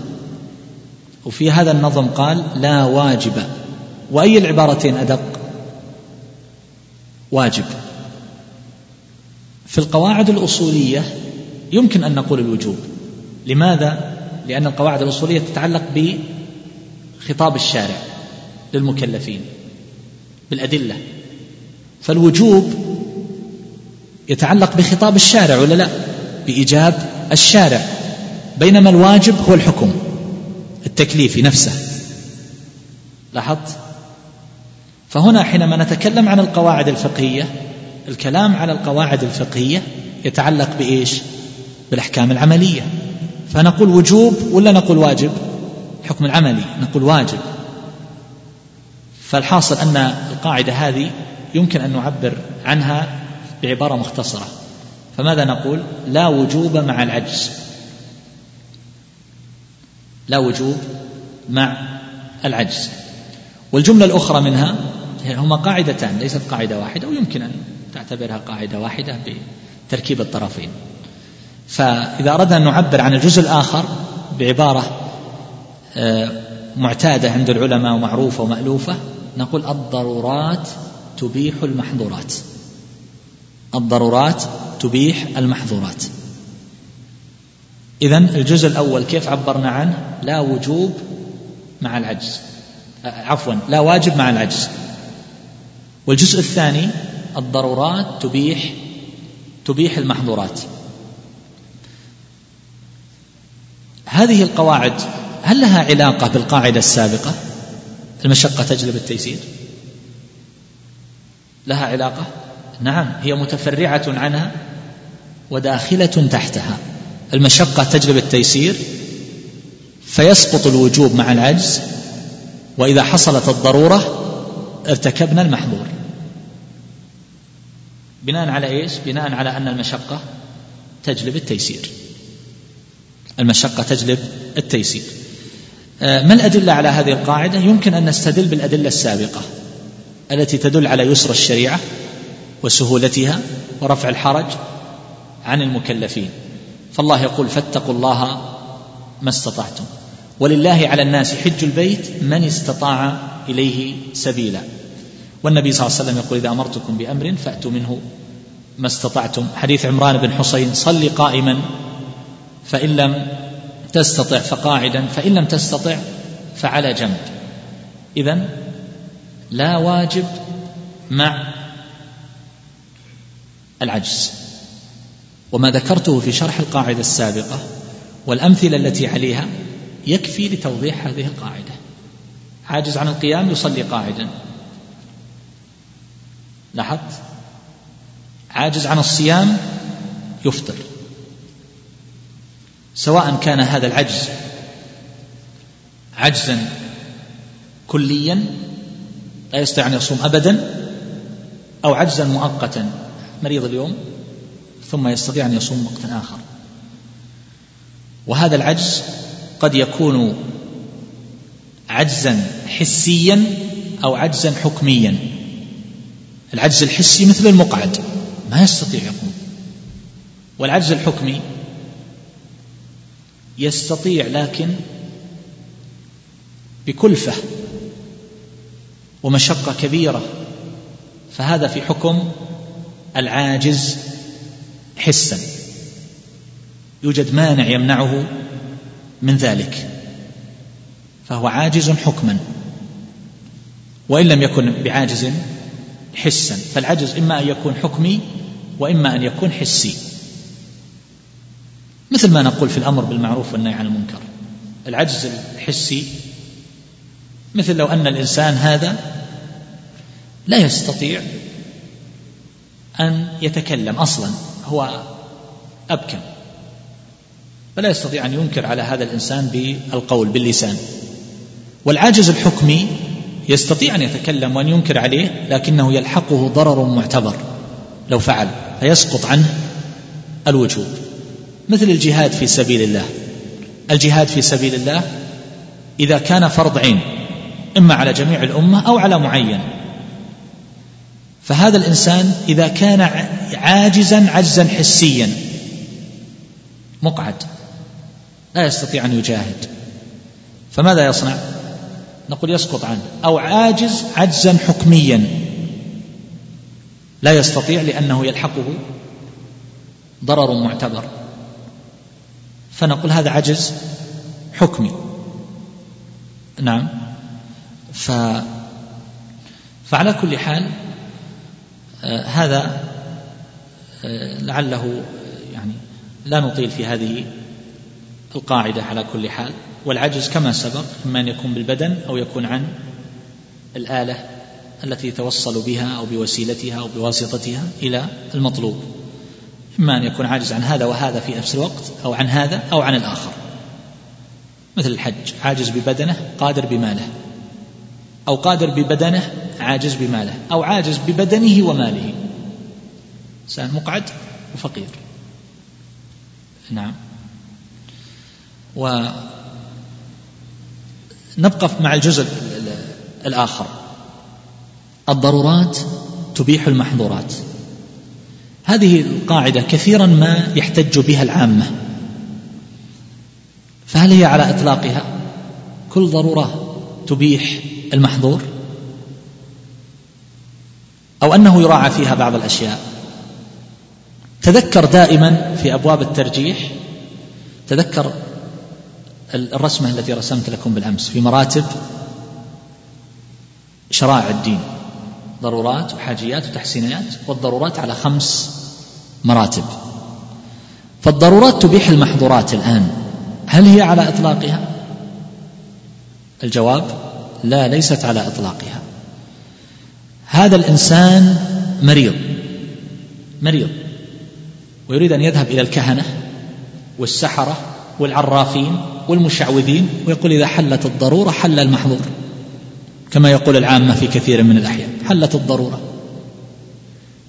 وفي هذا النظم قال لا واجب. وأي العبارتين أدق؟ واجب. في القواعد الأصولية يمكن أن نقول الوجوب. لماذا؟ لأن القواعد الأصولية تتعلق بخطاب الشارع للمكلفين بالأدلة. فالوجوب يتعلق بخطاب الشارع ولا لا؟ بإيجاب الشارع. بينما الواجب هو الحكم التكليفي نفسه. لاحظت؟ فهنا حينما نتكلم عن القواعد الفقهية الكلام على القواعد الفقهية يتعلق بإيش؟ بالأحكام العملية. فنقول وجوب ولا نقول واجب؟ حكم العملي نقول واجب. فالحاصل أن القاعدة هذه يمكن أن نعبر عنها بعبارة مختصرة. فماذا نقول؟ لا وجوب مع العجز. لا وجوب مع العجز. والجملة الأخرى منها هما قاعدتان ليست قاعدة واحدة ويمكن أن تعتبرها قاعدة واحدة بتركيب الطرفين. فإذا أردنا أن نعبر عن الجزء الآخر بعبارة آه، معتادة عند العلماء ومعروفة ومألوفة نقول الضرورات تبيح المحظورات. الضرورات تبيح المحظورات. إذا الجزء الأول كيف عبرنا عنه؟ لا وجوب مع العجز. عفوا لا واجب مع العجز. والجزء الثاني الضرورات تبيح تبيح المحظورات. هذه القواعد هل لها علاقة بالقاعدة السابقة؟ المشقة تجلب التيسير؟ لها علاقة؟ نعم هي متفرعة عنها وداخلة تحتها. المشقة تجلب التيسير فيسقط الوجوب مع العجز وإذا حصلت الضرورة ارتكبنا المحظور بناء على إيش؟ بناء على أن المشقة تجلب التيسير. المشقة تجلب التيسير. آه، ما الأدلة على هذه القاعدة؟ يمكن أن نستدل بالأدلة السابقة التي تدل على يسر الشريعة وسهولتها ورفع الحرج عن المكلفين. فالله يقول فاتقوا الله ما استطعتم ولله على الناس حج البيت من استطاع إليه سبيلا. والنبي صلى الله عليه وسلم يقول إذا أمرتكم بأمر فأتوا منه ما استطعتم. حديث عمران بن حسين صل قائما فإن لم تستطع فقاعدا فإن لم تستطع فعلى جنب. اذا لا واجب مع العجز. وما ذكرته في شرح القاعدة السابقة والأمثلة التي عليها يكفي لتوضيح هذه القاعدة. عاجز عن القيام يصلي قاعدا. لاحظت؟ عاجز عن الصيام يفطر. سواء كان هذا العجز عجزا كليا لا يستطيع أن يصوم ابدا أو عجزا مؤقتا مريض اليوم ثم يستطيع أن يصوم وقتا آخر. وهذا العجز قد يكون عجزا حسيا أو عجزا حكميا. العجز الحسي مثل المقعد ما يستطيع يقوم. والعجز الحكمي يستطيع لكن بكلفة ومشقة كبيرة. فهذا في حكم العاجز حسا. يوجد مانع يمنعه من ذلك. فهو عاجز حكما. وإن لم يكن بعاجز حسا. فالعجز إما أن يكون حكمي وإما أن يكون حسي. مثل ما نقول في الأمر بالمعروف والنهي عن المنكر. العجز الحسي مثل لو أن الإنسان هذا لا يستطيع أن يتكلم أصلا هو أبكم. فلا يستطيع أن ينكر على هذا الإنسان بالقول باللسان. والعاجز الحكمي يستطيع أن يتكلم وأن ينكر عليه لكنه يلحقه ضرر معتبر لو فعل فيسقط عنه الوجوب. مثل الجهاد في سبيل الله. الجهاد في سبيل الله إذا كان فرض عين إما على جميع الأمة أو على معين. فهذا الإنسان إذا كان عاجزا عجزا حسيا مقعد لا يستطيع أن يجاهد. فماذا يصنع؟ نقول يسقط عنه. أو عاجز عجزا حكميا. لا يستطيع لأنه يلحقه ضرر معتبر. فنقول هذا عجز حكمي. نعم. ف فعلى كل حال آه هذا آه لعله يعني لا نطيل في هذه القاعدة على كل حال. والعجز كما سبق إما أن يكون بالبدن أو يكون عن الآلة التي يتوصل بها أو بوسيلتها أو بواسطتها إلى المطلوب. إما أن يكون عاجز عن هذا وهذا في نفس الوقت أو عن هذا أو عن الآخر. مثل الحج عاجز ببدنه قادر بماله. أو قادر ببدنه عاجز بماله. أو عاجز ببدنه وماله. إنسان مقعد وفقير. نعم. ونبقى مع الجزء الآخر. الضرورات تبيح المحظورات. هذه القاعدة كثيرا ما يحتج بها العامة. فهل هي على إطلاقها؟ كل ضرورة تبيح المحظور؟ أو أنه يراعى فيها بعض الأشياء. تذكر دائما في أبواب الترجيح تذكر الرسمة التي رسمت لكم بالأمس في مراتب شرائع الدين. ضرورات وحاجيات وتحسينات والضرورات على خمس مراتب. فالضرورات تبيح المحظورات الآن. هل هي على إطلاقها؟ الجواب لا ليست على إطلاقها. هذا الإنسان مريض. مريض. ويريد أن يذهب إلى الكهنة والسحرة والعرافين والمشعوذين ويقول إذا حلت الضرورة حل المحظور كما يقول العامة في كثير من الأحيان حلت الضرورة.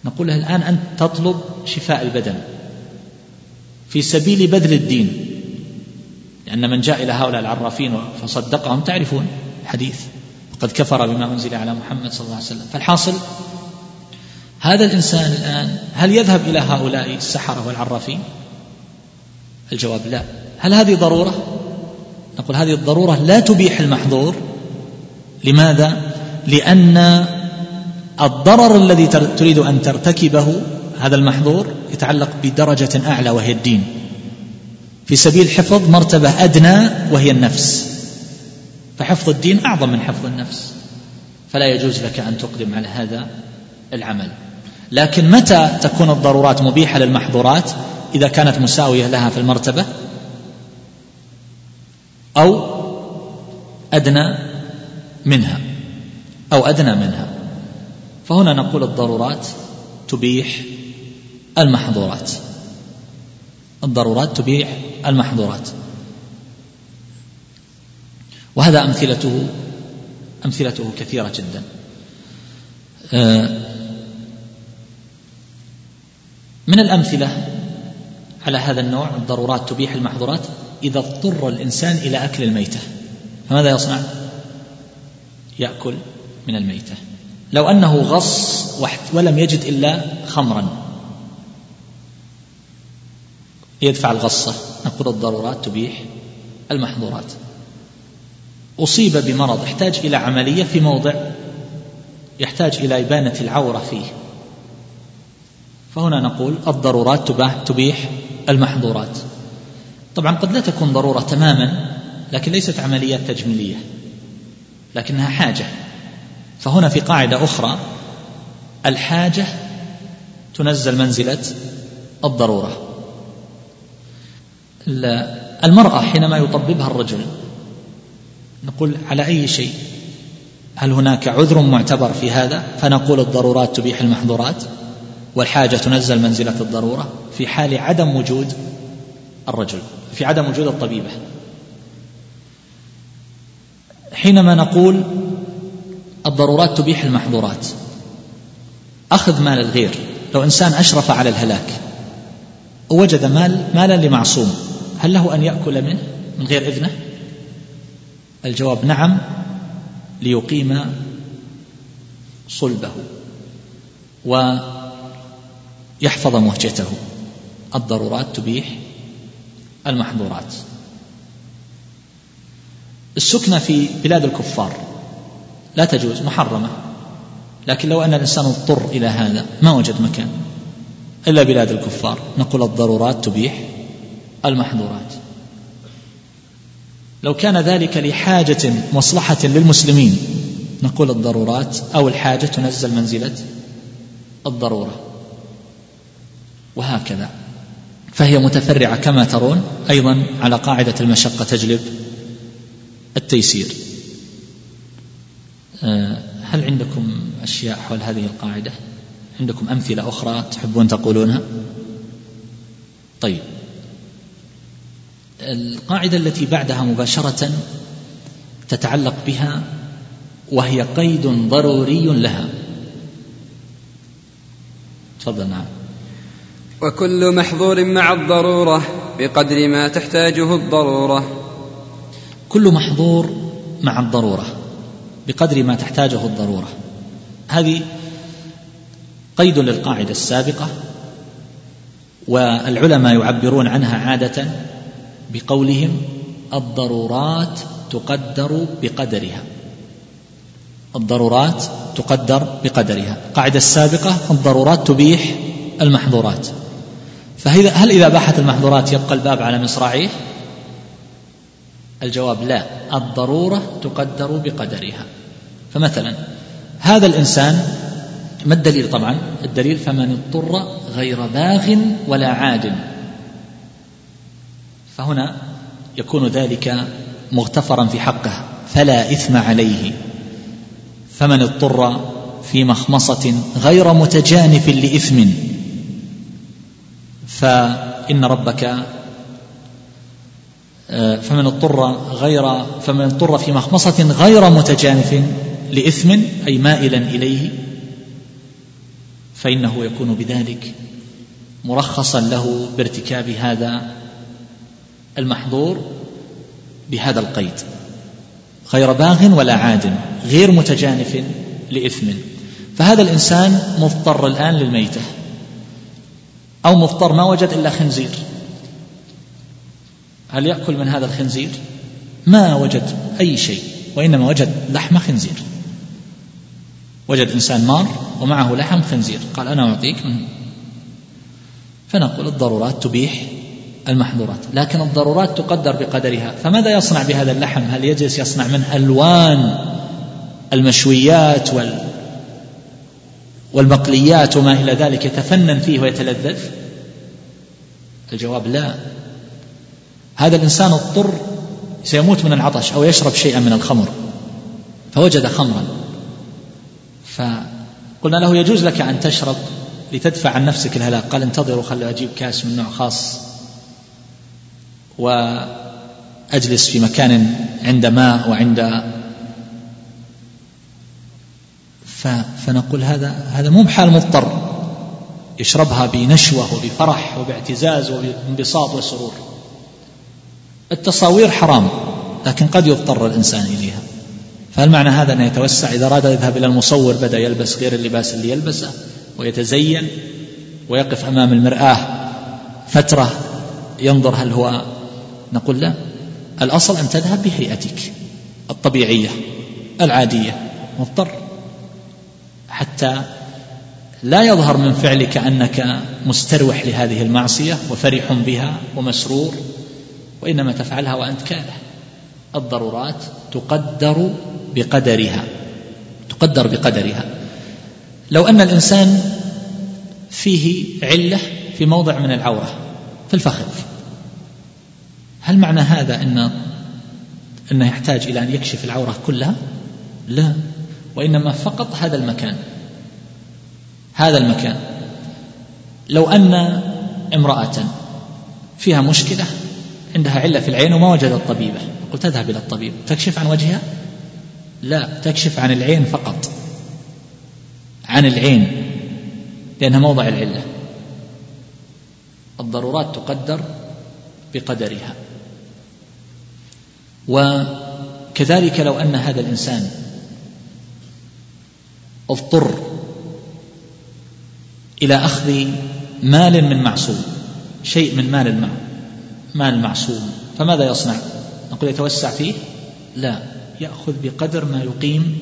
نقول له الآن أنت تطلب شفاء البدن في سبيل بذل الدين لأن من جاء إلى هؤلاء العرافين فصدقهم تعرفون حديث وقد كفر بما أنزل على محمد صلى الله عليه وسلم. فالحاصل هذا الإنسان الآن هل يذهب إلى هؤلاء السحرة والعرافين؟ الجواب لا. هل هذه ضرورة؟ نقول هذه الضرورة لا تبيح المحظور. لماذا؟ لأن الضرر الذي تريد أن ترتكبه هذا المحظور يتعلق بدرجة أعلى وهي الدين. في سبيل حفظ مرتبة أدنى وهي النفس. فحفظ الدين أعظم من حفظ النفس. فلا يجوز لك أن تقدم على هذا العمل. لكن متى تكون الضرورات مبيحة للمحظورات؟ إذا كانت مساوية لها في المرتبة. أو أدنى منها أو أدنى منها. فهنا نقول الضرورات تبيح المحظورات. الضرورات تبيح المحظورات. وهذا أمثلته أمثلته كثيرة جدا. آه، من الأمثلة على هذا النوع الضرورات تبيح المحظورات؟ إذا اضطر الإنسان إلى أكل الميتة فماذا يصنع؟ يأكل من الميتة. لو أنه غص ولم يجد إلا خمرا. يدفع الغصة نقول الضرورات تبيح المحظورات. أصيب بمرض احتاج إلى عملية في موضع يحتاج إلى إبانة العورة فيه. فهنا نقول الضرورات تبيح المحظورات. طبعا قد لا تكون ضرورة تماما لكن ليست عمليات تجميلية لكنها حاجة. فهنا في قاعدة أخرى الحاجة تنزل منزلة الضرورة. المرأة حينما يطببها الرجل نقول على أي شيء؟ هل هناك عذر معتبر في هذا؟ فنقول الضرورات تبيح المحظورات والحاجة تنزل منزلة الضرورة في حال عدم وجود الرجل. في عدم وجود الطبيبة. حينما نقول الضرورات تبيح المحظورات أخذ مال الغير. لو إنسان أشرف على الهلاك ووجد مال مالا لمعصوم هل له أن يأكل منه من غير إذنه؟ الجواب نعم ليقيم صلبه ويحفظ مهجته. الضرورات تبيح المحظورات. السكنة في بلاد الكفار لا تجوز محرمة. لكن لو أن الإنسان اضطر إلى هذا ما وجد مكان إلا بلاد الكفار. نقول الضرورات تبيح المحظورات. لو كان ذلك لحاجة مصلحة للمسلمين نقول الضرورات أو الحاجة تنزل منزلة الضرورة. وهكذا. فهي متفرعة كما ترون أيضا على قاعدة المشقة تجلب التيسير. آه، هل عندكم أشياء حول هذه القاعدة؟ عندكم أمثلة أخرى تحبون تقولونها؟ طيب. القاعدة التي بعدها مباشرة تتعلق بها وهي قيد ضروري لها. تفضل نعم. وكل محظور مع الضرورة بقدر ما تحتاجه الضرورة. كل محظور مع الضرورة بقدر ما تحتاجه الضرورة. هذه قيد للقاعدة السابقة والعلماء يعبرون عنها عادة بقولهم الضرورات تقدر بقدرها. الضرورات تقدر بقدرها. القاعدة السابقة الضرورات تبيح المحظورات. فهل إذا باحت المحظورات يبقى الباب على مصراعيه؟ الجواب لا. الضرورة تقدر بقدرها. فمثلا هذا الإنسان ما الدليل طبعا؟ الدليل فمن اضطر غير باغ ولا عاد. فهنا يكون ذلك مغتفرا في حقه فلا إثم عليه. فمن اضطر في مخمصة غير متجانف لإثم. فإن ربك آه، فمن اضطر غير فمن اضطر في مخمصة غير متجانف لإثم أي مائلا إليه فإنه يكون بذلك مرخصا له بارتكاب هذا المحظور بهذا القيد. غير باغ ولا عاد غير متجانف لإثم. فهذا الإنسان مضطر الآن للميتة. أو مضطر ما وجد إلا خنزير. هل يأكل من هذا الخنزير؟ ما وجد أي شيء وإنما وجد لحم خنزير. وجد إنسان مار ومعه لحم خنزير. قال أنا أعطيك. منه فنقول الضرورات تبيح المحظورات لكن الضرورات تقدر بقدرها. فماذا يصنع بهذا اللحم؟ هل يجلس يصنع منه ألوان المشويات وال والمقليات وما إلى ذلك يتفنن فيه ويتلذذ؟ الجواب لا. هذا الإنسان اضطر سيموت من العطش أو يشرب شيئا من الخمر فوجد خمرا. فقلنا له يجوز لك أن تشرب لتدفع عن نفسك الهلاك؟ قال انتظروا خلوا أجيب كاس من نوع خاص وأجلس في مكان عند ماء وعند فنقول هذا هذا مو بحال مضطر. يشربها بنشوة وبفرح وباعتزاز وبانبساط وسرور. التصاوير حرام لكن قد يضطر الإنسان إليها. فهل معنى هذا أنه يتوسع إذا أراد يذهب إلى المصور بدأ يلبس غير اللباس اللي يلبسه ويتزين ويقف أمام المرآة فترة ينظر هل هو نقول لا الأصل أن تذهب بهيئتك الطبيعية العادية. مضطر. حتى لا يظهر من فعلك أنك مستروح لهذه المعصية وفرح بها ومسرور وإنما تفعلها وأنت كاره. الضرورات تقدر بقدرها تقدر بقدرها. لو أن الإنسان فيه علة في موضع من العورة في الفخذ هل معنى هذا أن أنه يحتاج إلى أن يكشف العورة كلها؟ لا. وإنما فقط هذا المكان. هذا المكان. لو أن امرأة فيها مشكلة عندها علة في العين وما وجدت طبيبة. قلت تذهب إلى الطبيب. تكشف عن وجهها؟ لا تكشف عن العين فقط. عن العين لأنها موضع العلة. الضرورات تقدر بقدرها. وكذلك لو أن هذا الإنسان اضطر إلى أخذ مال من معصوم شيء من مال مال معصوم. فماذا يصنع؟ نقول يتوسع فيه؟ لا يأخذ بقدر ما يقيم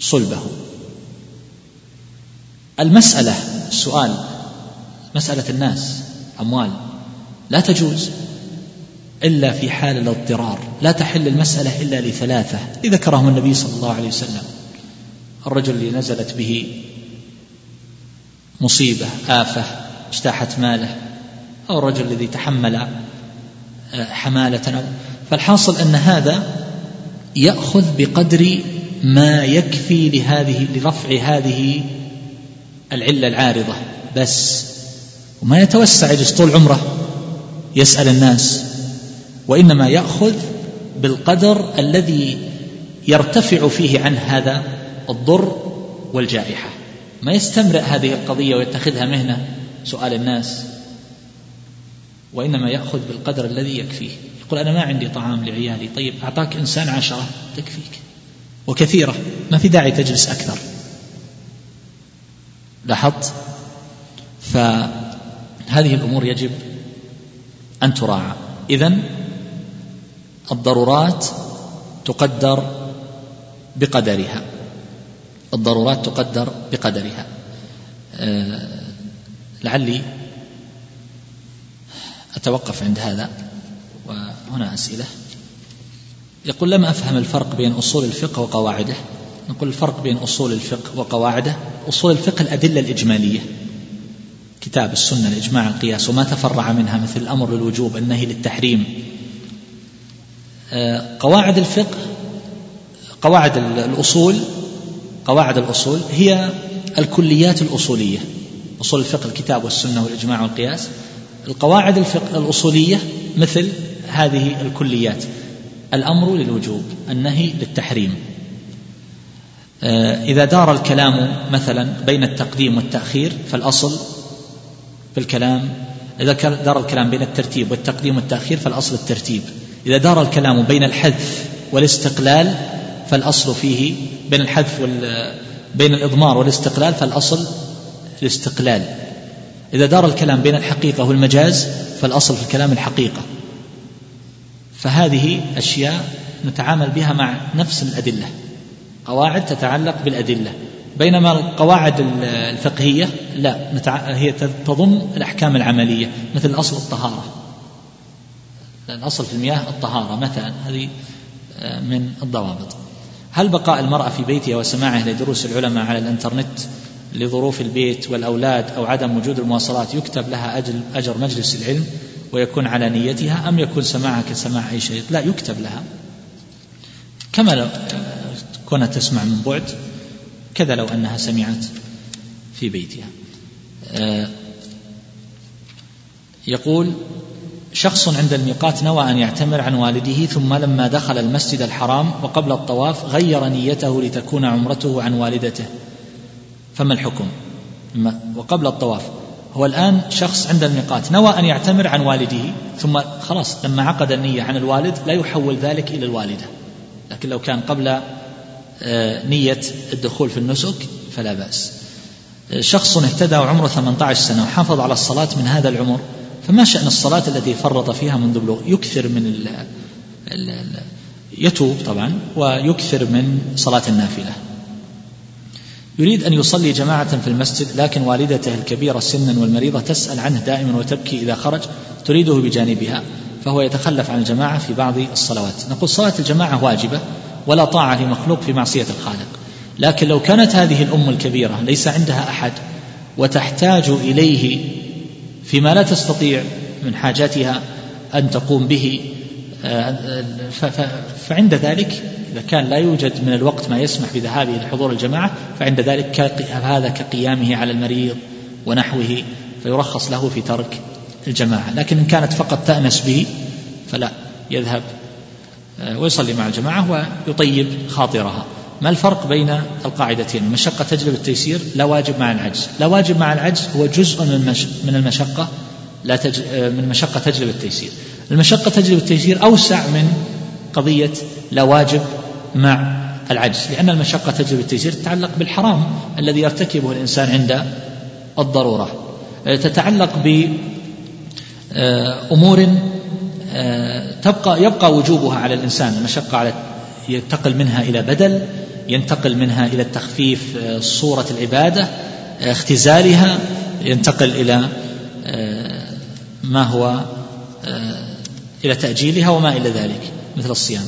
صلبه. المسألة السؤال مسألة الناس أموال لا تجوز إلا في حال الاضطرار. لا تحل المسألة إلا لثلاثة. ذكرهم النبي صلى الله عليه وسلم. الرجل اللي نزلت به مصيبة آفة اجتاحت ماله أو الرجل الذي تحمل آه، حمالة. فالحاصل أن هذا يأخذ بقدر ما يكفي لهذه لرفع هذه العلة العارضة. بس وما يتوسع يجلس طول عمره يسأل الناس وإنما يأخذ بالقدر الذي يرتفع فيه عن هذا الضر والجائحة. ما يستمرئ هذه القضية ويتخذها مهنة سؤال الناس وإنما يأخذ بالقدر الذي يكفيه. يقول أنا ما عندي طعام لعيالي طيب أعطاك إنسان عشرة تكفيك. وكثيرة ما في داعي تجلس أكثر. لاحظت؟ فهذه الأمور يجب أن تراعى. إذن الضرورات تقدر بقدرها. الضرورات تقدر بقدرها. أه لعلي أتوقف عند هذا وهنا أسئلة. يقول لم أفهم الفرق بين أصول الفقه وقواعده؟ نقول الفرق بين أصول الفقه وقواعده أصول الفقه الأدلة الإجمالية. كتاب السنة الإجماع القياس وما تفرع منها مثل الأمر للوجوب النهي للتحريم. آه، قواعد الفقه قواعد الأصول قواعد الأصول هي الكليات الأصولية أصول الفقه الكتاب والسنة والإجماع والقياس. القواعد الفقه الأصولية مثل هذه الكليات. الأمر للوجوب النهي للتحريم. آه، إذا دار الكلام مثلا بين التقديم والتأخير فالأصل في الكلام إذا دار الكلام بين الترتيب والتقديم والتأخير فالأصل الترتيب. إذا دار الكلام بين الحذف والاستقلال فالأصل فيه بين الحذف وال بين الإضمار والاستقلال فالأصل الاستقلال. إذا دار الكلام بين الحقيقة والمجاز فالأصل في الكلام الحقيقة. فهذه أشياء نتعامل بها مع نفس الأدلة. قواعد تتعلق بالأدلة. بينما القواعد الفقهية لا هي تضم الأحكام العملية مثل أصل الطهارة. الأصل في المياه الطهارة مثلا هذه آه، من الضوابط. هل بقاء المرأة في بيتها وسماعها لدروس العلماء على الإنترنت لظروف البيت والأولاد أو عدم وجود المواصلات يكتب لها أجر, أجر مجلس العلم ويكون على نيتها أم يكون سماعها كسماع أي شيء؟ لا يكتب لها. كما لو كونها تسمع من بعد كذا لو أنها سمعت في بيتها. آه، يقول شخص عند الميقات نوى أن يعتمر عن والده ثم لما دخل المسجد الحرام وقبل الطواف غير نيته لتكون عمرته عن والدته. فما الحكم؟ وقبل الطواف. هو الآن شخص عند الميقات نوى أن يعتمر عن والده ثم خلاص لما عقد النية عن الوالد لا يحول ذلك إلى الوالدة. لكن لو كان قبل آه، نية الدخول في النسك فلا بأس. شخص اهتدى وعمره 18 سنة وحافظ على الصلاة من هذا العمر. فما شأن الصلاة التي فرط فيها منذ بلوغ؟ يكثر من ال ال يتوب طبعا ويكثر من صلاة النافلة. يريد أن يصلي جماعة في المسجد لكن والدته الكبيرة سنا والمريضة تسأل عنه دائما وتبكي إذا خرج تريده بجانبها فهو يتخلف عن الجماعة في بعض الصلوات. نقول صلاة الجماعة واجبة ولا طاعة لمخلوق في معصية الخالق. لكن لو كانت هذه الأم الكبيرة ليس عندها أحد وتحتاج إليه فيما لا تستطيع من حاجاتها أن تقوم به. آه، فعند ذلك إذا كان لا يوجد من الوقت ما يسمح بذهابه لحضور الجماعة فعند ذلك هذا كقيامه على المريض ونحوه فيرخص له في ترك الجماعة. لكن إن كانت فقط تأنس به فلا يذهب آه، ويصلي مع الجماعة ويطيب خاطرها. ما الفرق بين القاعدتين؟ المشقة تجلب التيسير لا واجب مع العجز. لا واجب مع العجز هو جزء من المشقة لا تج... آه، من المشقة تجلب التيسير. المشقة تجلب التيسير أوسع من قضية لا واجب مع العجز لأن المشقة تجلب التيسير تتعلق بالحرام الذي يرتكبه الإنسان عند الضرورة. آه، تتعلق بأمور تبقى يبقى وجوبها على الإنسان المشقة على ينتقل منها إلى بدل. ينتقل منها إلى التخفيف آه، صورة العبادة آه، اختزالها ينتقل إلى آه، ما هو إلى تأجيلها وما إلى ذلك مثل الصيام.